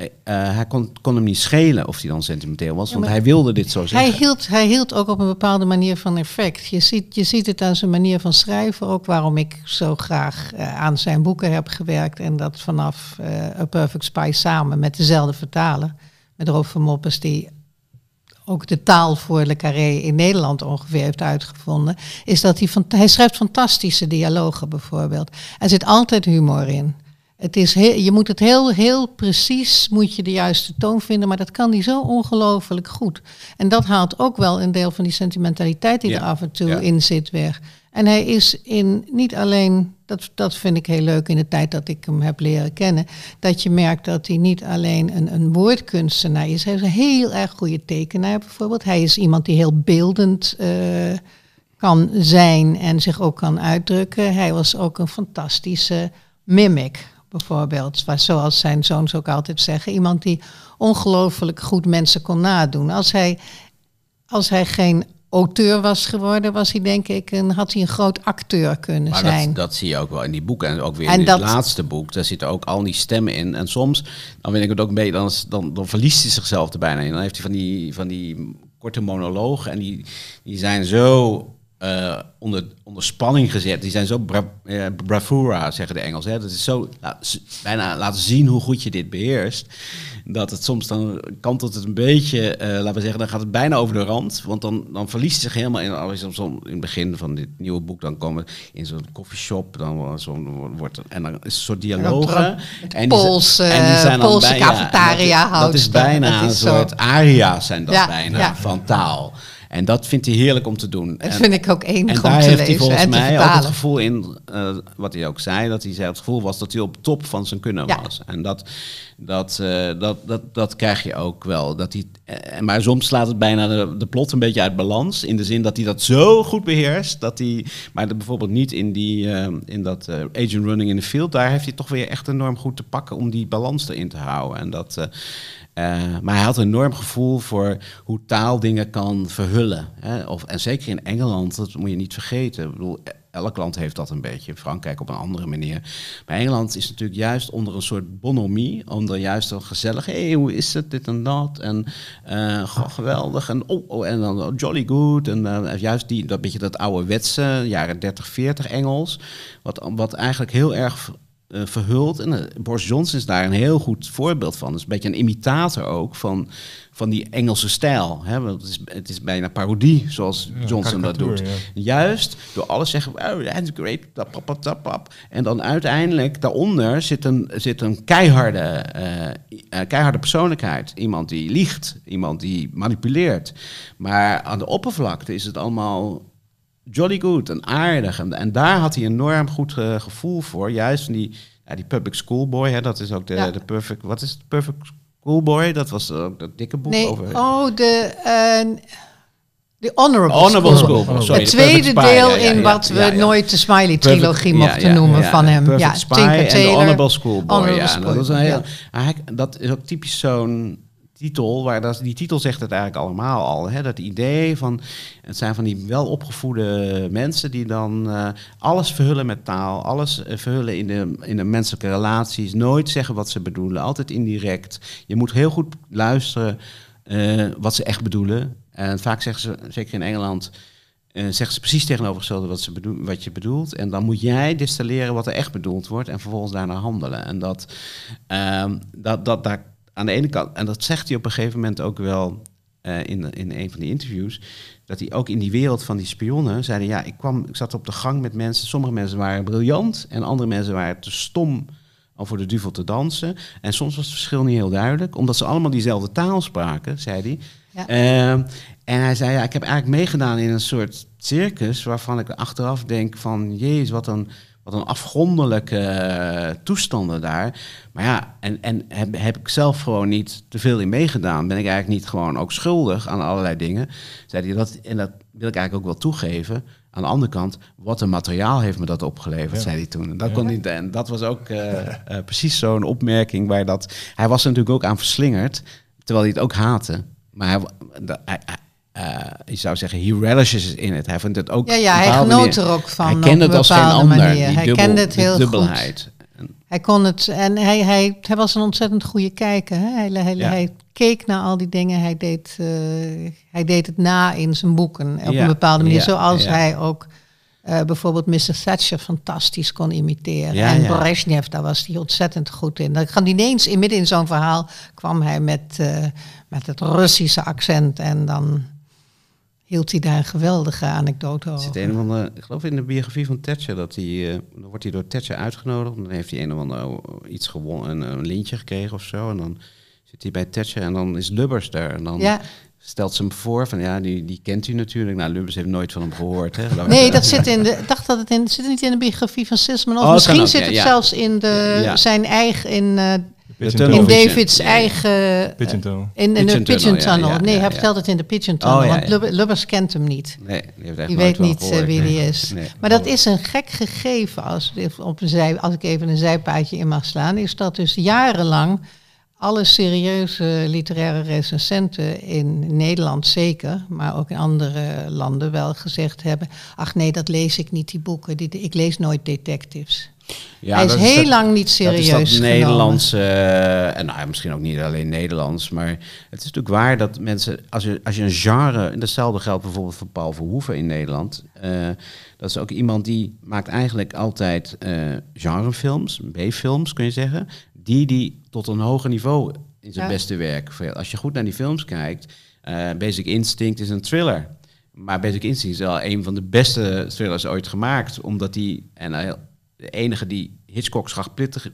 uh, hij kon, kon, hem niet schelen of hij dan sentimenteel was, want hij wilde dit zo zeggen. Hij hield, hij hield ook op een bepaalde manier van effect. Je ziet, je ziet het aan zijn manier van schrijven, ook waarom ik zo graag uh, aan zijn boeken heb gewerkt en dat vanaf uh, A Perfect Spy samen met dezelfde vertaler, met Rolf van Moppes, die ook de taal voor Le Carré in Nederland ongeveer heeft uitgevonden, is dat hij, van, hij schrijft fantastische dialogen bijvoorbeeld. Er zit altijd humor in. Het is heel, je moet het heel, heel precies, moet je de juiste toon vinden, maar dat kan die zo ongelooflijk goed. En dat haalt ook wel een deel van die sentimentaliteit die er af en toe in zit weg. En hij is in niet alleen, dat, dat vind ik heel leuk in de tijd dat ik hem heb leren kennen, dat je merkt dat hij niet alleen een, een woordkunstenaar is, hij is een heel erg goede tekenaar bijvoorbeeld. Hij is iemand die heel beeldend uh, kan zijn en zich ook kan uitdrukken. Hij was ook een fantastische mimic bijvoorbeeld. Zoals zijn zoons ook altijd zeggen. Iemand die ongelooflijk goed mensen kon nadoen. Als hij, als hij geen auteur was geworden, was hij denk ik een, had hij een groot acteur kunnen maar zijn. Dat, dat zie je ook wel in die boeken en ook weer in het laatste boek. Daar zitten ook al die stemmen in. En soms, dan vind ik het ook beetje, dan, dan, dan verliest hij zichzelf er bijna in. Dan heeft hij van die, van die korte monologen en die, die zijn zo uh, onder, onder spanning gezet. Die zijn zo bra bravura, zeggen de Engels. Hè? Dat is zo nou, bijna laten zien hoe goed je dit beheerst. Dat het soms dan kantelt het een beetje, uh, laten we zeggen, dan gaat het bijna over de rand. Want dan, dan verliest zich helemaal in. In het begin van dit nieuwe boek dan komen in zo'n koffieshop, dan zo wordt en dan is een soort dialogen. En, Poolse, en die zijn dan bijna, cafetaria dat, dat, is bijna een soort aria's zijn dat bijna ja. van taal. En dat vindt hij heerlijk om te doen. Dat vind ik ook één En daar heeft hij volgens mij ook het gevoel in, uh, wat hij ook zei, dat hij zei, het gevoel was dat hij op top van zijn kunnen was. En dat, dat, uh, dat, dat, dat krijg je ook wel. Dat hij, uh, maar soms slaat het bijna de, de plot een beetje uit balans. In de zin dat hij dat zo goed beheerst. Dat hij, maar dat bijvoorbeeld niet in, die, in dat agent running in the field. Daar heeft hij toch weer echt enorm goed te pakken om die balans erin te houden. En dat uh, maar hij had een enorm gevoel voor hoe taal dingen kan verhullen. Hè? Of, en zeker in Engeland, dat moet je niet vergeten. Ik bedoel, elk land heeft dat een beetje. Frankrijk op een andere manier. Maar Engeland is natuurlijk juist onder een soort bonhomie. Onder juist een gezellig, hé, hey, hoe is het, dit en dat. En uh, geweldig. En, oh, oh, en dan oh, jolly good. En uh, juist die, dat beetje dat ouderwetse, jaren 30, 40 Engels. Wat, wat eigenlijk heel erg uh, verhult. En uh, Boris Johnson is daar een heel goed voorbeeld van. Dus een beetje een imitator ook van, van die Engelse stijl. Hè? Want het, is, het is bijna parodie, zoals ja, Johnson dat doet. Ja. Juist door alles zeggen, oh, that's great, tap, tap, tap, tap. En dan uiteindelijk daaronder zit een, zit een keiharde, uh, keiharde persoonlijkheid. Iemand die liegt, iemand die manipuleert. Maar aan de oppervlakte is het allemaal jolly good en aardig. En, en daar had hij een enorm goed uh, gevoel voor. Juist van die, ja, die public schoolboy, hè, dat is ook de, ja. de perfect... Wat is het? Perfect schoolboy? Dat was ook dat dikke boek nee, over... Oh, de... Uh, de Honorable, Honorable School. School. Sorry, het tweede deel ja, ja, in wat we nooit de Smiley-trilogie mochten noemen van hem. Perfect ja, Spy en de Honorable Schoolboy. Honorable ja, School, dat, was een heel, dat is ook typisch zo'n titel, waar dat, die titel zegt het eigenlijk allemaal al. Hè? Dat idee van, het zijn van die welopgevoede mensen die dan uh, alles verhullen met taal, alles uh, verhullen in de, in de menselijke relaties, nooit zeggen wat ze bedoelen, altijd indirect. Je moet heel goed luisteren uh, wat ze echt bedoelen. En vaak zeggen ze, zeker in Engeland, uh, zeggen ze precies tegenovergestelde wat, ze bedoel, wat je bedoelt. En dan moet jij distilleren wat er echt bedoeld wordt en vervolgens daarna handelen. En dat, uh, dat, dat daar aan de ene kant, en dat zegt hij op een gegeven moment ook wel uh, in, in een van die interviews, dat hij ook in die wereld van die spionnen zeiden, ja, ik kwam, ik zat op de gang met mensen, sommige mensen waren briljant en andere mensen waren te stom om voor de duvel te dansen. En soms was het verschil niet heel duidelijk, omdat ze allemaal diezelfde taal spraken, zei hij. Ja. Uh, en hij zei, ja, ik heb eigenlijk meegedaan in een soort circus waarvan ik achteraf denk van, jezus, wat een wat een afgrondelijke uh, toestanden daar. Maar ja, en, en heb, heb ik zelf gewoon niet te veel in meegedaan. Ben ik eigenlijk niet gewoon ook schuldig aan allerlei dingen. Zei hij dat, en dat wil ik eigenlijk ook wel toegeven. Aan de andere kant, wat een materiaal heeft me dat opgeleverd, ja. zei hij toen. En dat, ja. kon niet, en dat was ook uh, uh, precies zo'n opmerking waar dat... Hij was er natuurlijk ook aan verslingerd, terwijl hij het ook haatte. Maar hij, hij, je zou zeggen, he relishes in het. Hij vindt het ook. Ja, ja hij genoot er ook van. Hij kende het als geen ander. Manier. Die hij dubbel, kende het heel dubbelheid. goed. Hij kon het en hij, hij, hij was een ontzettend goede kijker. Hè? Hij, hij, ja. hij keek naar al die dingen. Hij deed, uh, hij deed het na in zijn boeken op Ja, een bepaalde manier. ja, Zoals hij ook uh, bijvoorbeeld Mr. Thatcher fantastisch kon imiteren. Ja, en. Brezhnev, daar was hij ontzettend goed in. Dan kwam ineens, in midden in zo'n verhaal, kwam hij met, uh, met het Russische accent en dan hield hij daar een geweldige anekdote Er over. zit een of andere, ik geloof in de biografie van Thatcher, dat hij, uh, dan wordt hij door Thatcher uitgenodigd. En dan heeft hij een of ander oh, iets gewonnen, een, lintje gekregen of zo. En dan zit hij bij Thatcher en dan is Lubbers daar. En dan Ja. stelt ze hem voor van, ja, die, die kent u natuurlijk. Nou, Lubbers heeft nooit van hem gehoord. Hè. Nee, dat zit in de. Ik dacht dat het in. Zit het niet in de biografie van Sisman? Of Oh, misschien ook, zit ja, het ja. zelfs in de, zijn eigen. In, uh, De Tunnel in. Davids Ja, eigen. Pigeon Tunnel. In, in de Pigeon Tunnel, Tunnel. ja, ja, nee, ja, hij vertelt het in de Pigeon Tunnel. Oh, ja, want Lubbers kent hem niet. Nee, die heeft echt Die weet niet gehoord. uh, wie Nee. die is. Nee. Maar dat is een gek gegeven, als, op een zij, als ik even een zijpaadje in mag slaan, is dat dus jarenlang alle serieuze literaire recensenten in Nederland zeker, maar ook in andere landen wel gezegd hebben, ach nee, dat lees ik niet, die boeken, die, ik lees nooit detectives. Ja, Hij is dat heel dat- lang niet Dat serieus is dat genomen. Nederlands, eh, en nou, misschien ook niet alleen Nederlands, maar het is natuurlijk waar dat mensen, als je, als je een genre, en datzelfde geldt bijvoorbeeld voor Paul Verhoeven in Nederland, eh, dat is ook iemand die maakt eigenlijk altijd eh, genrefilms, B-films kun je zeggen, die die tot een hoger niveau in zijn Ja. beste werk. Als je goed naar die films kijkt, Basic Instinct is een thriller. Maar Basic Instinct is wel een van de beste thrillers ooit gemaakt. Omdat die, en hij- de enige die Hitchcock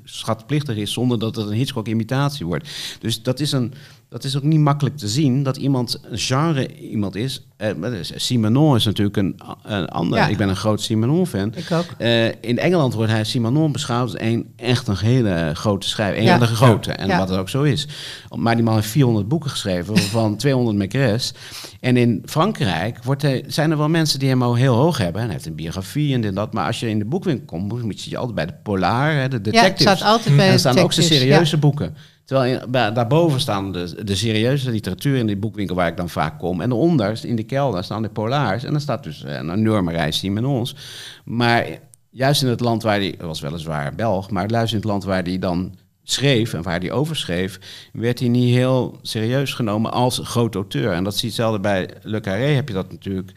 schatplichtig, is zonder dat het een Hitchcock-imitatie wordt. Dus dat is, een, dat is ook niet makkelijk te zien dat iemand een genre iemand is. Eh, dus Simenon is natuurlijk een, een ander. Ja. Ik ben een groot Simenon-fan. Ik ook. Eh, in Engeland wordt hij Simenon beschouwd als een, echt een hele grote schrijver. Een Ja. van de grote. En Ja. wat het ook zo is. Maar die man heeft 400 boeken geschreven, waarvan 200 Macres. En in Frankrijk wordt hij, zijn er wel mensen die hem al heel hoog hebben. En hij heeft een biografie en dit en dat. Maar als je in de boekwinkel komt, moet je je altijd bij de Polar, hè, de Ja, detectives. staat altijd bij en de er staan ook zijn serieuze boeken. Terwijl daarboven staan de, de serieuze literatuur in die boekwinkel waar ik dan vaak kom. En daaronder, in de kelder, staan de Polaars. En dan staat dus uh, een enorme reis met ons. Maar juist in het land waar die, was weliswaar Belg, maar juist in het land waar die dan schreef en waar hij over schreef, werd hij niet heel serieus genomen als groot auteur. En dat zie je hetzelfde bij Le Carré, heb je dat natuurlijk.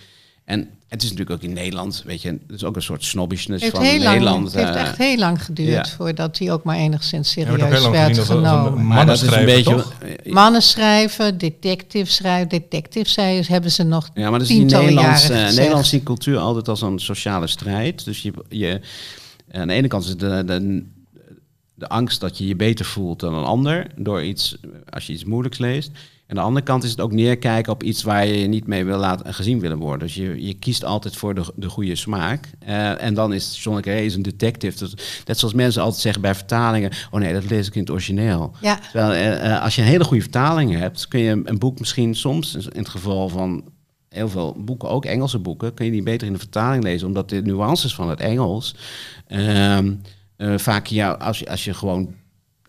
En het is natuurlijk ook in Nederland, weet je, het is ook een soort snobbishness van Nederland. het heeft eh, echt heel lang geduurd voordat hij ook maar enigszins serieus werd genomen. Maar dat is een beetje... Mannen schrijven, detective schrijven, detective hebben ze nog Ja, maar dat is in Nederlands, uh, Nederlands die cultuur altijd als een sociale strijd. Dus je, je, aan de ene kant is de, de, de angst dat je je beter voelt dan een ander door iets, als je iets moeilijks leest. En aan de andere kant is het ook neerkijken op iets waar je je niet mee wil laten gezien willen worden. Dus je, je kiest altijd voor de, de goede smaak. Uh, en dan is John is een detective. Net zoals mensen altijd zeggen bij vertalingen: oh nee, dat lees ik in het origineel. Ja. Terwijl uh, als je een hele goede vertaling hebt, kun je een boek misschien soms, in het geval van heel veel boeken, ook Engelse boeken, kun je die beter in de vertaling lezen, omdat de nuances van het Engels. Uh, uh, vaak ja, als, je, als je gewoon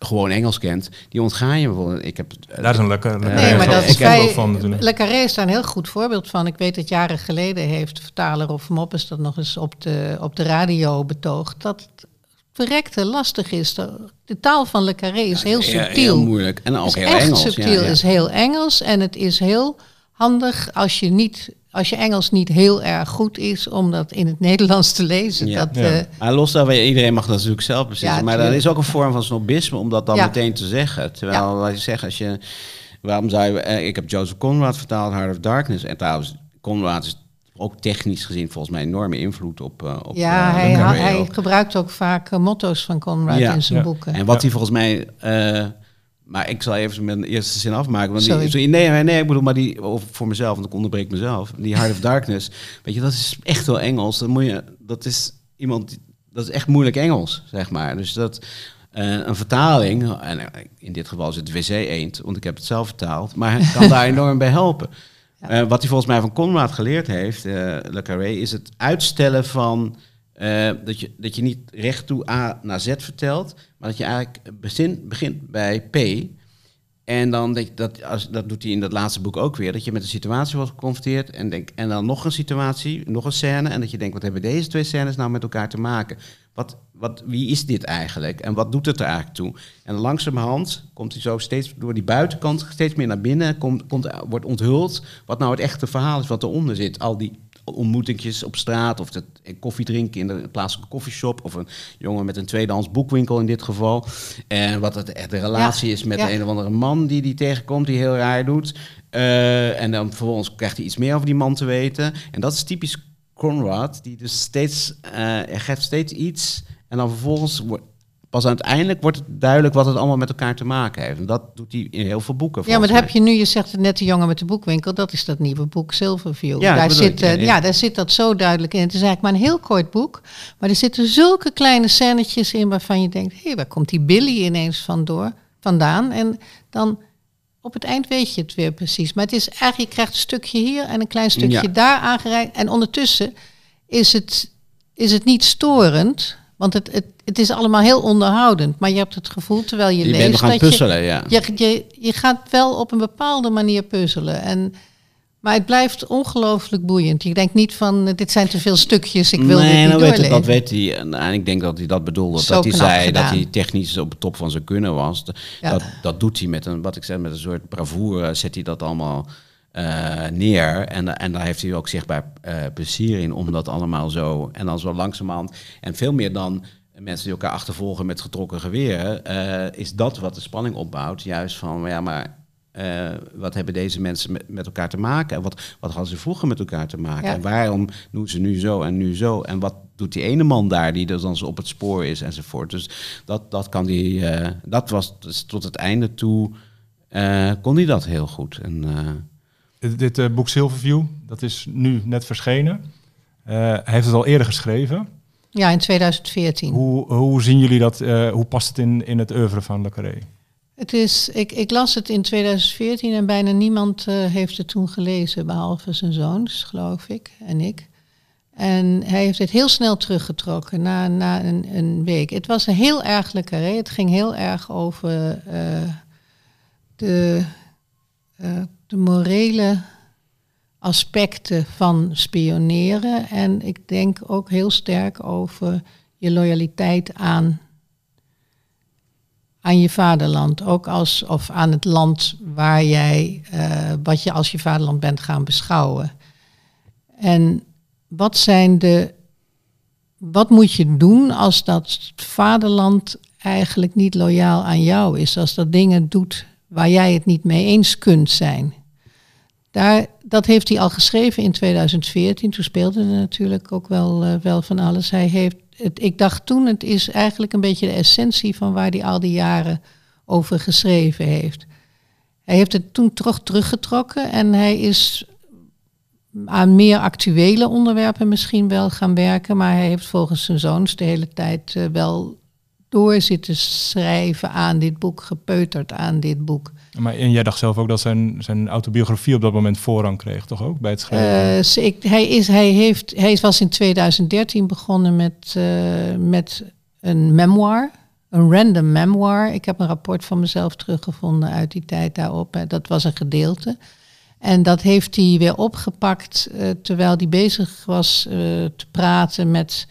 gewoon Engels kent, die ontga je bijvoorbeeld. Ik heb, uh, dat is een lekker. Nee, maar dat is bij, van Le Carré is daar een heel goed voorbeeld van. Ik weet dat jaren geleden heeft vertaler of Moppes dat nog eens op de, op de radio betoogd. Dat het verrekte lastig is. De, taal van Le Carré is heel subtiel. Heel moeilijk. En ook heel echt Engels. subtiel, is heel Engels. En het is heel handig als je niet als je Engels niet heel erg goed is om dat in het Nederlands te lezen. Ja. Dat, ja. maar los daarvan, iedereen mag dat natuurlijk zelf beslissen. maar dat is ook een vorm van snobisme om dat dan meteen te zeggen. Terwijl, wat je zegt, als je, waarom zou je, eh, ik heb Joseph Conrad vertaald, Heart of Darkness. En trouwens, Conrad is ook technisch gezien volgens mij enorme invloed op. Uh, op ja, uh, hij, hij, gebruikt ook vaak motto's van Conrad in zijn boeken. En wat hij volgens mij maar ik zal even mijn eerste zin afmaken. Want die, nee, nee, ik bedoel, maar die voor mezelf, want ik onderbreek mezelf. Die Heart of Darkness, weet je, dat is echt wel Engels. Dat moet je, dat is iemand, dat is echt moeilijk Engels, zeg maar. Dus dat uh, een vertaling, en eh, in dit geval is het WC Eend, want ik heb het zelf vertaald, maar kan daar enorm bij helpen. Ja. Uh, wat hij volgens mij van Conrad geleerd heeft, uh, Le Carré, is het uitstellen van uh, dat, je, dat je niet recht toe A naar Z vertelt, maar dat je eigenlijk begint, begint bij P. En dan denk dat, als, dat doet hij in dat laatste boek ook weer, dat je met een situatie wordt geconfronteerd en, denk, en dan nog een situatie, nog een scène. En dat je denkt, wat hebben deze twee scènes nou met elkaar te maken? Wat, wat, wie is dit eigenlijk? En wat doet het er eigenlijk toe? En langzamerhand komt hij zo steeds door die buitenkant steeds meer naar binnen, komt, komt, wordt onthuld wat nou het echte verhaal is wat eronder zit. Al die ontmoetingjes op straat of het koffie drinken in de plaatselijke koffieshop of een jongen met een tweedehands boekwinkel in dit geval. En wat het, de relatie is met een of andere man die die tegenkomt die heel raar doet. Uh, en dan vervolgens krijgt hij iets meer over die man te weten. En dat is typisch Conrad, die dus steeds, uh, er geeft steeds iets en dan vervolgens pas uiteindelijk wordt het duidelijk wat het allemaal met elkaar te maken heeft. En dat doet hij in heel veel boeken. Ja, maar dat heb je nu, je zegt het net de jongen met de boekwinkel, dat is dat nieuwe boek Silverview. Ja, daar, zit, uh, ja, daar zit dat zo duidelijk in. Het is eigenlijk maar een heel kort boek, maar er zitten zulke kleine scènetjes in waarvan je denkt, hé, hey, waar komt die Billy ineens van door, vandaan? En dan op het eind weet je het weer precies. Maar het is eigenlijk, je krijgt een stukje hier en een klein stukje daar aangereikt. En ondertussen is het, is het niet storend, want het, het, het is allemaal heel onderhoudend. Maar je hebt het gevoel terwijl je, je leest. Bent gaan puzzelen, je, ja. Je, je, je gaat wel op een bepaalde manier puzzelen. En, maar het blijft ongelooflijk boeiend. Je denkt niet van dit zijn te veel stukjes. Ik wil nee, dit niet nou weet het, dat weet hij. En ik denk dat hij dat bedoelde. Zo dat hij zei gedaan. dat hij technisch op de top van zijn kunnen was. Ja. Dat, dat doet hij met een, wat ik zeg, met een soort bravoure. Zet hij dat allemaal uh, neer. En, en daar heeft hij ook zichtbaar uh, plezier in om dat allemaal zo. En dan zo langzamerhand. En veel meer dan mensen die elkaar achtervolgen met getrokken geweren. Uh, is dat wat de spanning opbouwt. Juist van, ja, maar. wat hebben deze mensen met, met, elkaar te maken? En wat, wat hadden ze vroeger met elkaar te maken? Ja. En waarom doen ze nu zo en nu zo? En wat doet die ene man daar die dus dan op het spoor is enzovoort? Dus dat, dat kan die. dat was dus tot het einde toe. kon hij dat heel goed. En, dit uh, boek Silverview, dat is nu net verschenen. Uh, hij heeft het al eerder geschreven. Ja, in 2014. Hoe, hoe zien jullie dat? Uh, hoe past het in, in het oeuvre van Le Carré? Het is, ik, ik las het in 2014 en bijna niemand heeft het toen gelezen, behalve zijn zoons, geloof ik, en ik. En hij heeft het heel snel teruggetrokken na, na een, een week. Het was een heel erg Le Carré. Het ging heel erg over de, de morele aspecten van spioneren. En ik denk ook heel sterk over je loyaliteit aan, aan je vaderland. Ook als, of aan het land waar jij, uh, wat je als je vaderland bent gaan beschouwen. En wat zijn de. Wat moet je doen als dat vaderland eigenlijk niet loyaal aan jou is? Als dat dingen doet waar jij het niet mee eens kunt zijn? Daar, dat heeft hij al geschreven in 2014. Toen speelde er natuurlijk ook wel, uh, wel van alles. Hij heeft, het, ik dacht toen, het is eigenlijk een beetje de essentie van waar hij al die jaren over geschreven heeft. Hij heeft het toen toch teruggetrokken en hij is aan meer actuele onderwerpen misschien wel gaan werken. Maar hij heeft volgens zijn zoons de hele tijd uh, wel door zitten schrijven aan dit boek, gepeuterd aan dit boek. Maar en jij dacht zelf ook dat zijn, zijn autobiografie op dat moment voorrang kreeg, toch ook bij het schrijven? Uh, ik, hij, is, hij, heeft, hij was in 2013 begonnen met, uh, met een memoir, een random memoir. Ik heb een rapport van mezelf teruggevonden uit die tijd daarop. Dat was een gedeelte. En dat heeft hij weer opgepakt uh, terwijl hij bezig was te praten met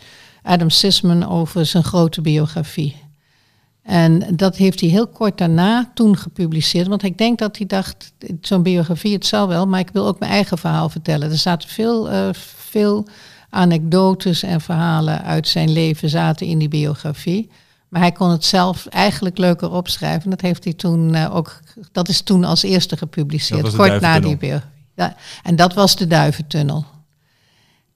Adam Sisman over zijn grote biografie. En dat heeft hij heel kort daarna toen gepubliceerd. Want ik denk dat hij dacht, zo'n biografie, het zal wel, maar ik wil ook mijn eigen verhaal vertellen. Er zaten veel, uh, veel anekdotes en verhalen uit zijn leven zaten in die biografie. Maar hij kon het zelf eigenlijk leuker opschrijven. Dat heeft hij toen uh, ook, dat is toen als eerste gepubliceerd, kort na die biografie. En dat was de Duiventunnel.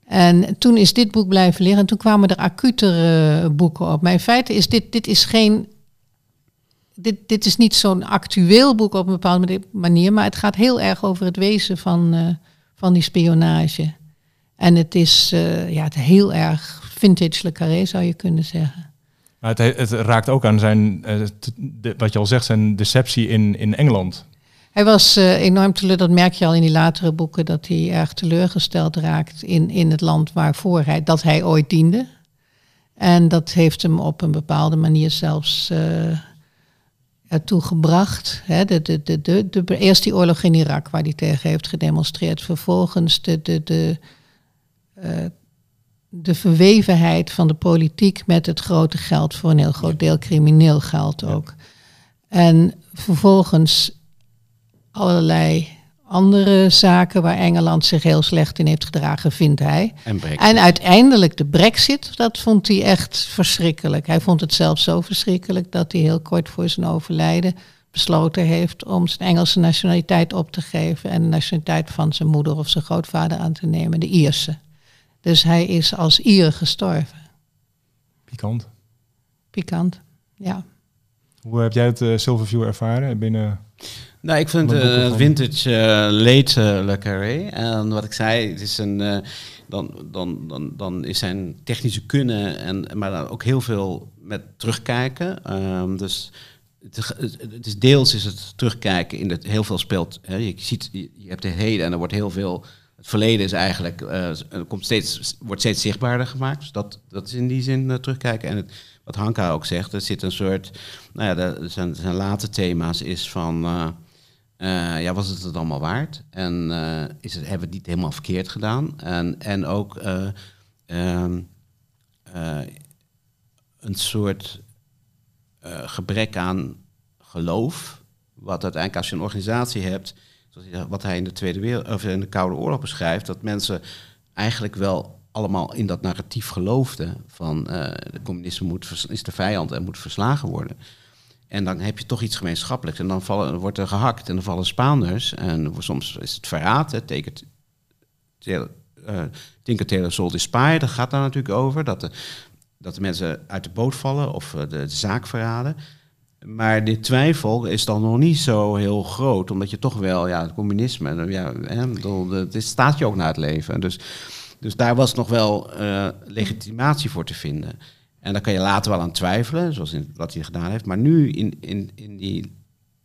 En toen is dit boek blijven liggen en toen kwamen er acutere boeken op. Maar in feite is dit, dit is geen dit, dit is niet zo'n actueel boek op een bepaalde manier, maar het gaat heel erg over het wezen van, uh, van die spionage. En het is uh, ja, het heel erg vintage Le Carré, zou je kunnen zeggen. Maar het, het raakt ook aan zijn, de, wat je al zegt, zijn deceptie in, in Engeland. Hij was enorm teleurgesteld, dat merk je al in die latere boeken, dat hij erg teleurgesteld raakt in, in het land waarvoor hij, dat hij ooit diende. En dat heeft hem op een bepaalde manier zelfs ertoe gebracht. Hè, de, de, de, de, de, eerst die oorlog in Irak, waar hij tegen heeft gedemonstreerd. Vervolgens de, de, de, uh, de verwevenheid van de politiek met het grote geld, voor een heel groot deel crimineel geld ook. En vervolgens allerlei andere zaken waar Engeland zich heel slecht in heeft gedragen, vindt hij. En, en, uiteindelijk de brexit, dat vond hij echt verschrikkelijk. Hij vond het zelfs zo verschrikkelijk dat hij heel kort voor zijn overlijden besloten heeft om zijn Engelse nationaliteit op te geven en de nationaliteit van zijn moeder of zijn grootvader aan te nemen, de Ierse. Dus hij is als Ier gestorven. Pikant. Pikant, ja. Hoe heb jij het uh, Silverview ervaren binnen nou, ik vind uh, vintage uh, late uh, Le Carré. En wat ik zei, het is een, dan, dan, dan, dan is zijn technische kunnen, en, maar dan ook heel veel met terugkijken. Um, dus het, het, is deels is het terugkijken in dat heel veel speelt. Hè, je, ziet, je, hebt het heden en er wordt heel veel. Het verleden is eigenlijk komt steeds, wordt steeds zichtbaarder gemaakt. Dus dat, dat is in die zin terugkijken. En het, wat Hanka ook zegt, er zit een soort. Nou ja, zijn, zijn late thema's is van uh, ja, was het het allemaal waard? En uh, is het, hebben we het niet helemaal verkeerd gedaan? En, en ook um, een soort gebrek aan geloof, wat uiteindelijk als je een organisatie hebt, wat hij in de Tweede Wereld of in de Koude Oorlog beschrijft, dat mensen eigenlijk wel allemaal in dat narratief geloofden van de communisme moet, is de vijand en moet verslagen worden. En dan heb je toch iets gemeenschappelijks. En dan wordt er gehakt en dan vallen Spaanders. En soms is het verraad. Hè, tekent, uh, Tinker Tailor Soldier Spy, dat gaat daar natuurlijk over. Dat de, dat de mensen uit de boot vallen of de, de zaak verraden. Maar die twijfel is dan nog niet zo heel groot, omdat je toch wel, ja, het communisme, ja, hè, het staat je ook naar het leven. Dus, dus daar was nog wel uh, legitimatie voor te vinden. En daar kan je later wel aan twijfelen, zoals in, wat hij gedaan heeft. Maar nu in, in, in die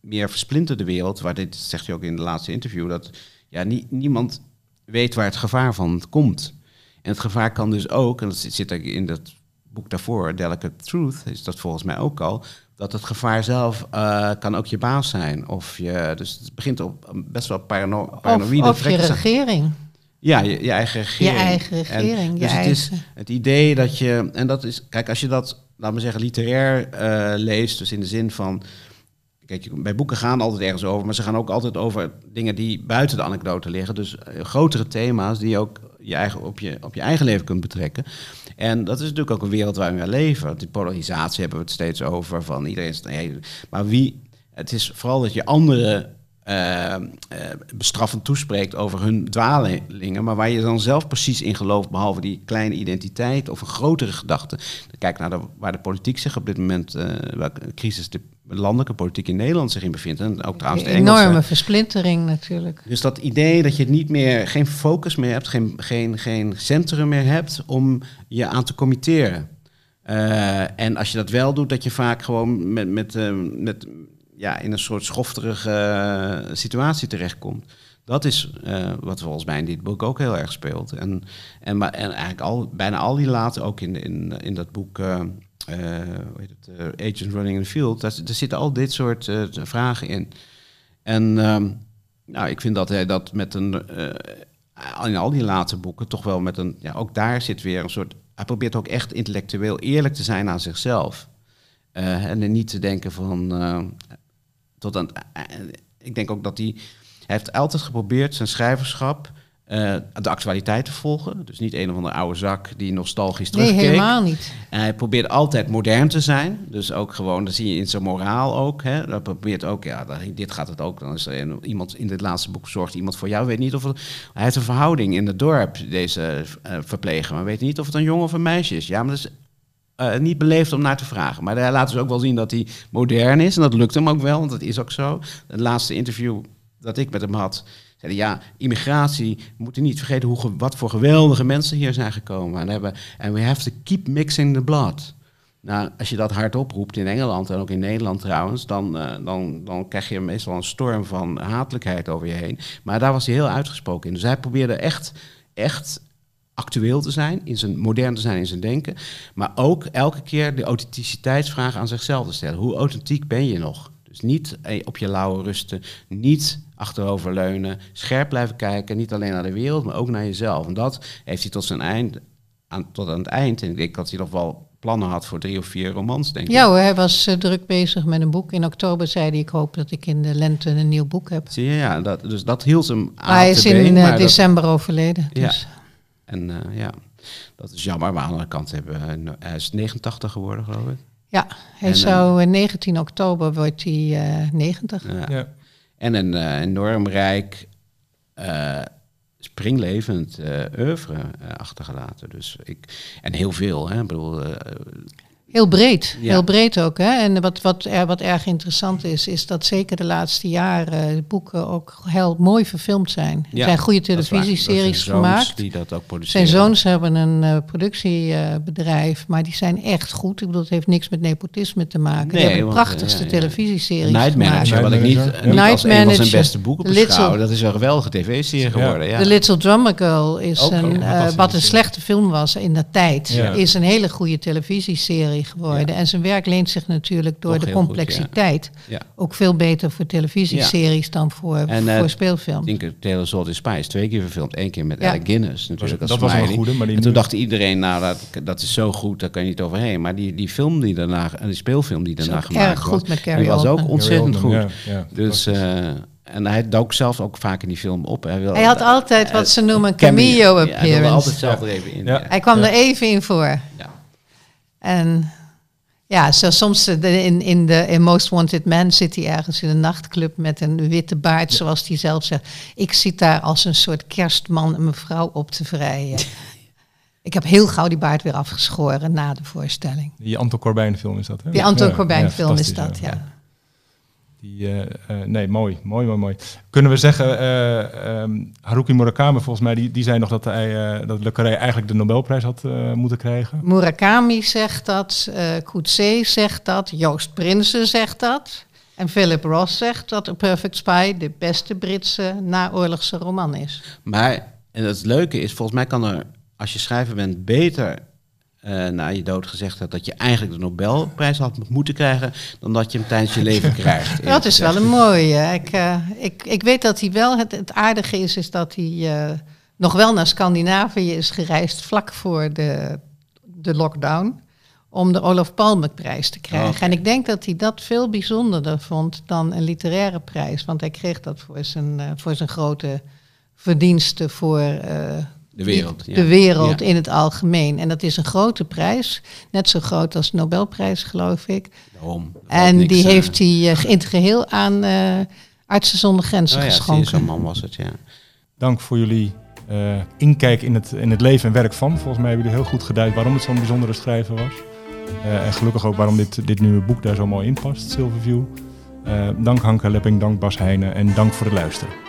meer versplinterde wereld, waar dit zegt hij ook in de laatste interview, dat ja, niemand weet waar het gevaar van komt. En het gevaar kan dus ook, en dat zit, zit in dat boek daarvoor, Delicate Truth, is dat volgens mij ook al. Dat het gevaar zelf uh, kan ook je baas zijn. Of je, dus het begint op best wel parano paranoïde Of, of je regering. Ja, je, je, eigen regering. Je eigen regering. En, dus het is het idee dat je, en dat is, kijk, als je dat, laten we zeggen, literair uh, leest, dus in de zin van Kijk, bij boeken gaan altijd ergens over, maar ze gaan ook altijd over dingen die buiten de anekdote liggen. Dus uh, grotere thema's die je ook je eigen, op, je, op je eigen leven kunt betrekken. En dat is natuurlijk ook een wereld waarin we leven. Die polarisatie hebben we het steeds over. Van iedereen is, nee, maar wie. Het is vooral dat je andere uh, bestraffend toespreekt over hun dwalingen, maar waar je dan zelf precies in gelooft, behalve die kleine identiteit of een grotere gedachte. Kijk naar de, waar de politiek zich op dit moment, uh, welke crisis de landelijke politiek in Nederland zich in bevindt. En ook trouwens de Engelse. Enorme versplintering natuurlijk. Dus dat idee dat je niet meer, geen focus meer hebt, geen, geen, geen centrum meer hebt om je aan te committeren. Uh, en als je dat wel doet, dat je vaak gewoon met, met, uh, met, ja, in een soort schofterige uh, situatie terechtkomt. Dat is wat volgens mij in dit boek ook heel erg speelt. En, en, maar, en eigenlijk al, bijna al die laten, ook in, in, in dat boek uh, hoe heet het, Agents Running in the Field, daar, daar zitten al dit soort vragen in. En um, nou, ik vind dat hij dat met een, in al die late boeken toch wel met een, ja, ook daar zit weer een soort, hij probeert ook echt intellectueel eerlijk te zijn aan zichzelf. en niet te denken van, tot aan, ik denk ook dat hij, hij heeft altijd geprobeerd zijn schrijverschap uh, de actualiteit te volgen. Dus niet een of andere oude zak die nostalgisch terugkeek. Nee, helemaal niet. En hij probeert altijd modern te zijn. Dus ook gewoon, dat zie je in zijn moraal ook. Hè. Dat probeert ook, ja, dit gaat het ook. Dan is er iemand in dit laatste boek zorgt iemand voor jou. Weet niet of het, hij heeft een verhouding in het dorp, deze uh, verpleger. Maar weet niet of het een jongen of een meisje is. Ja, maar dat is uh, niet beleefd om naar te vragen. Maar hij laat dus ook wel zien dat hij modern is. En dat lukt hem ook wel, want dat is ook zo. Het laatste interview dat ik met hem had zeiden ja, immigratie, we moeten niet vergeten hoe, wat voor geweldige mensen hier zijn gekomen. En, hebben, en we have to keep mixing the blood. Nou, als je dat hardop roept in Engeland en ook in Nederland trouwens, dan, uh, dan, dan krijg je meestal een storm van hatelijkheid over je heen. Maar daar was hij heel uitgesproken in. Dus hij probeerde echt, echt actueel te zijn, in zijn, modern te zijn in zijn denken. Maar ook elke keer de authenticiteitsvraag aan zichzelf te stellen. Hoe authentiek ben je nog? Dus niet eh, op je lauwe rusten, niet achteroverleunen, scherp blijven kijken, niet alleen naar de wereld, maar ook naar jezelf. En dat heeft hij tot zijn eind, aan, tot aan het eind. En ik denk dat hij nog wel plannen had voor drie of vier romans, denk ik. Ja hij was uh, druk bezig met een boek. In oktober zei hij, ik hoop dat ik in de lente een nieuw boek heb. Zie je, ja, dat, dus dat hield hem aan Hij is in uh, december dat, overleden. Dus. Ja, en uh, ja, dat is jammer. Maar aan de andere kant hebben hij is 89 geworden, geloof ik. Ja, hij en, zou 19 oktober wordt hij 90. Ja. ja. En een uh, enorm rijk, uh, springlevend uh, oeuvre achtergelaten. Dus ik, en heel veel, hè. Ik bedoel, Heel breed, ja. heel breed ook. Hè? En wat, wat, er, wat erg interessant is, is dat zeker de laatste jaren de boeken ook heel mooi verfilmd zijn. Er ja, zijn goede televisieseries gemaakt. Die dat ook produceren. Zijn zoons hebben een uh, productiebedrijf, maar die zijn echt goed. Ik bedoel, het heeft niks met nepotisme te maken. Nee, die hebben de prachtigste ja, televisieseries Night Manager, wat ik niet, niet Night als een van zijn beste boeken beschouw. Dat is een geweldige tv-serie geworden. The Little Drummer Girl is ook een, uh, wat een slechte film was in de tijd, is een hele goede televisieserie geworden. Ja. En zijn werk leent zich natuurlijk door Toch de complexiteit goed, ja. ook veel beter voor televisieseries dan voor, en, uh, voor speelfilm. Ik denk Taylor Salt in Spice twee keer verfilmd. één keer met Alec Guinness natuurlijk. Dat, was een goede, maar die En toen dacht iedereen, nou dat, dat is zo goed, daar kan je niet overheen. Maar die, die film die daarna, die speelfilm die daarna gemaakt erg goed was, met Carrie die was ook ontzettend goed. Ja, dus... En hij dook zelf ook vaak in die film op. Hij, wil, hij had altijd wat ze noemen een cameo appearance. hij altijd zelf er even in. Ja. Hij kwam er even in voor. En ja, zo soms in, in de in Most Wanted Man zit hij ergens in een nachtclub met een witte baard, zoals hij zelf zegt. Ik zit daar als een soort kerstman een mevrouw op te vrijen. Ik heb heel gauw die baard weer afgeschoren na de voorstelling. Die Anton Corbijn film is dat, hè? Die Anton Corbijn film is dat, ja. Die, uh, uh, nee, mooi, mooi, mooi, mooi. Kunnen we zeggen, uh, um, Haruki Murakami volgens mij, die, die zei nog dat, hij, dat Le Carré eigenlijk de Nobelprijs had moeten krijgen. Murakami zegt dat, uh, Coetzee zegt dat, Joost Prinsen zegt dat. En Philip Ross zegt dat A Perfect Spy de beste Britse naoorlogse roman is. Maar, en het leuke is, volgens mij kan er, als je schrijver bent, beter uh, na je dood gezegd had dat je eigenlijk de Nobelprijs had moeten krijgen, dan dat je hem tijdens je leven krijgt. Dat is wel een mooie. Ik, uh, ik, ik weet dat hij wel, het, het aardige is, is dat hij uh, nog wel naar Scandinavië is gereisd vlak voor de, de lockdown. Om de Olaf Palme-prijs te krijgen. Okay. En ik denk dat hij dat veel bijzonderder vond dan een literaire prijs. Want hij kreeg dat voor zijn, voor zijn grote verdiensten voor de wereld. Ja. De wereld ja. in het algemeen. En dat is een grote prijs. Net zo groot als de Nobelprijs, geloof ik. Daarom, en niks, die uh, heeft hij uh, in het geheel aan uh, Artsen zonder Grenzen oh, ja, geschonken. Zo'n man was het, ja. Dank voor jullie uh, inkijk in het, in het leven en werk van. Volgens mij hebben jullie heel goed geduid waarom het zo'n bijzondere schrijver was. Uh, en gelukkig ook waarom dit, dit nieuwe boek daar zo mooi in past, Silverview. Uh, dank Hanke Lepping, dank Bas Heijnen en dank voor het luisteren.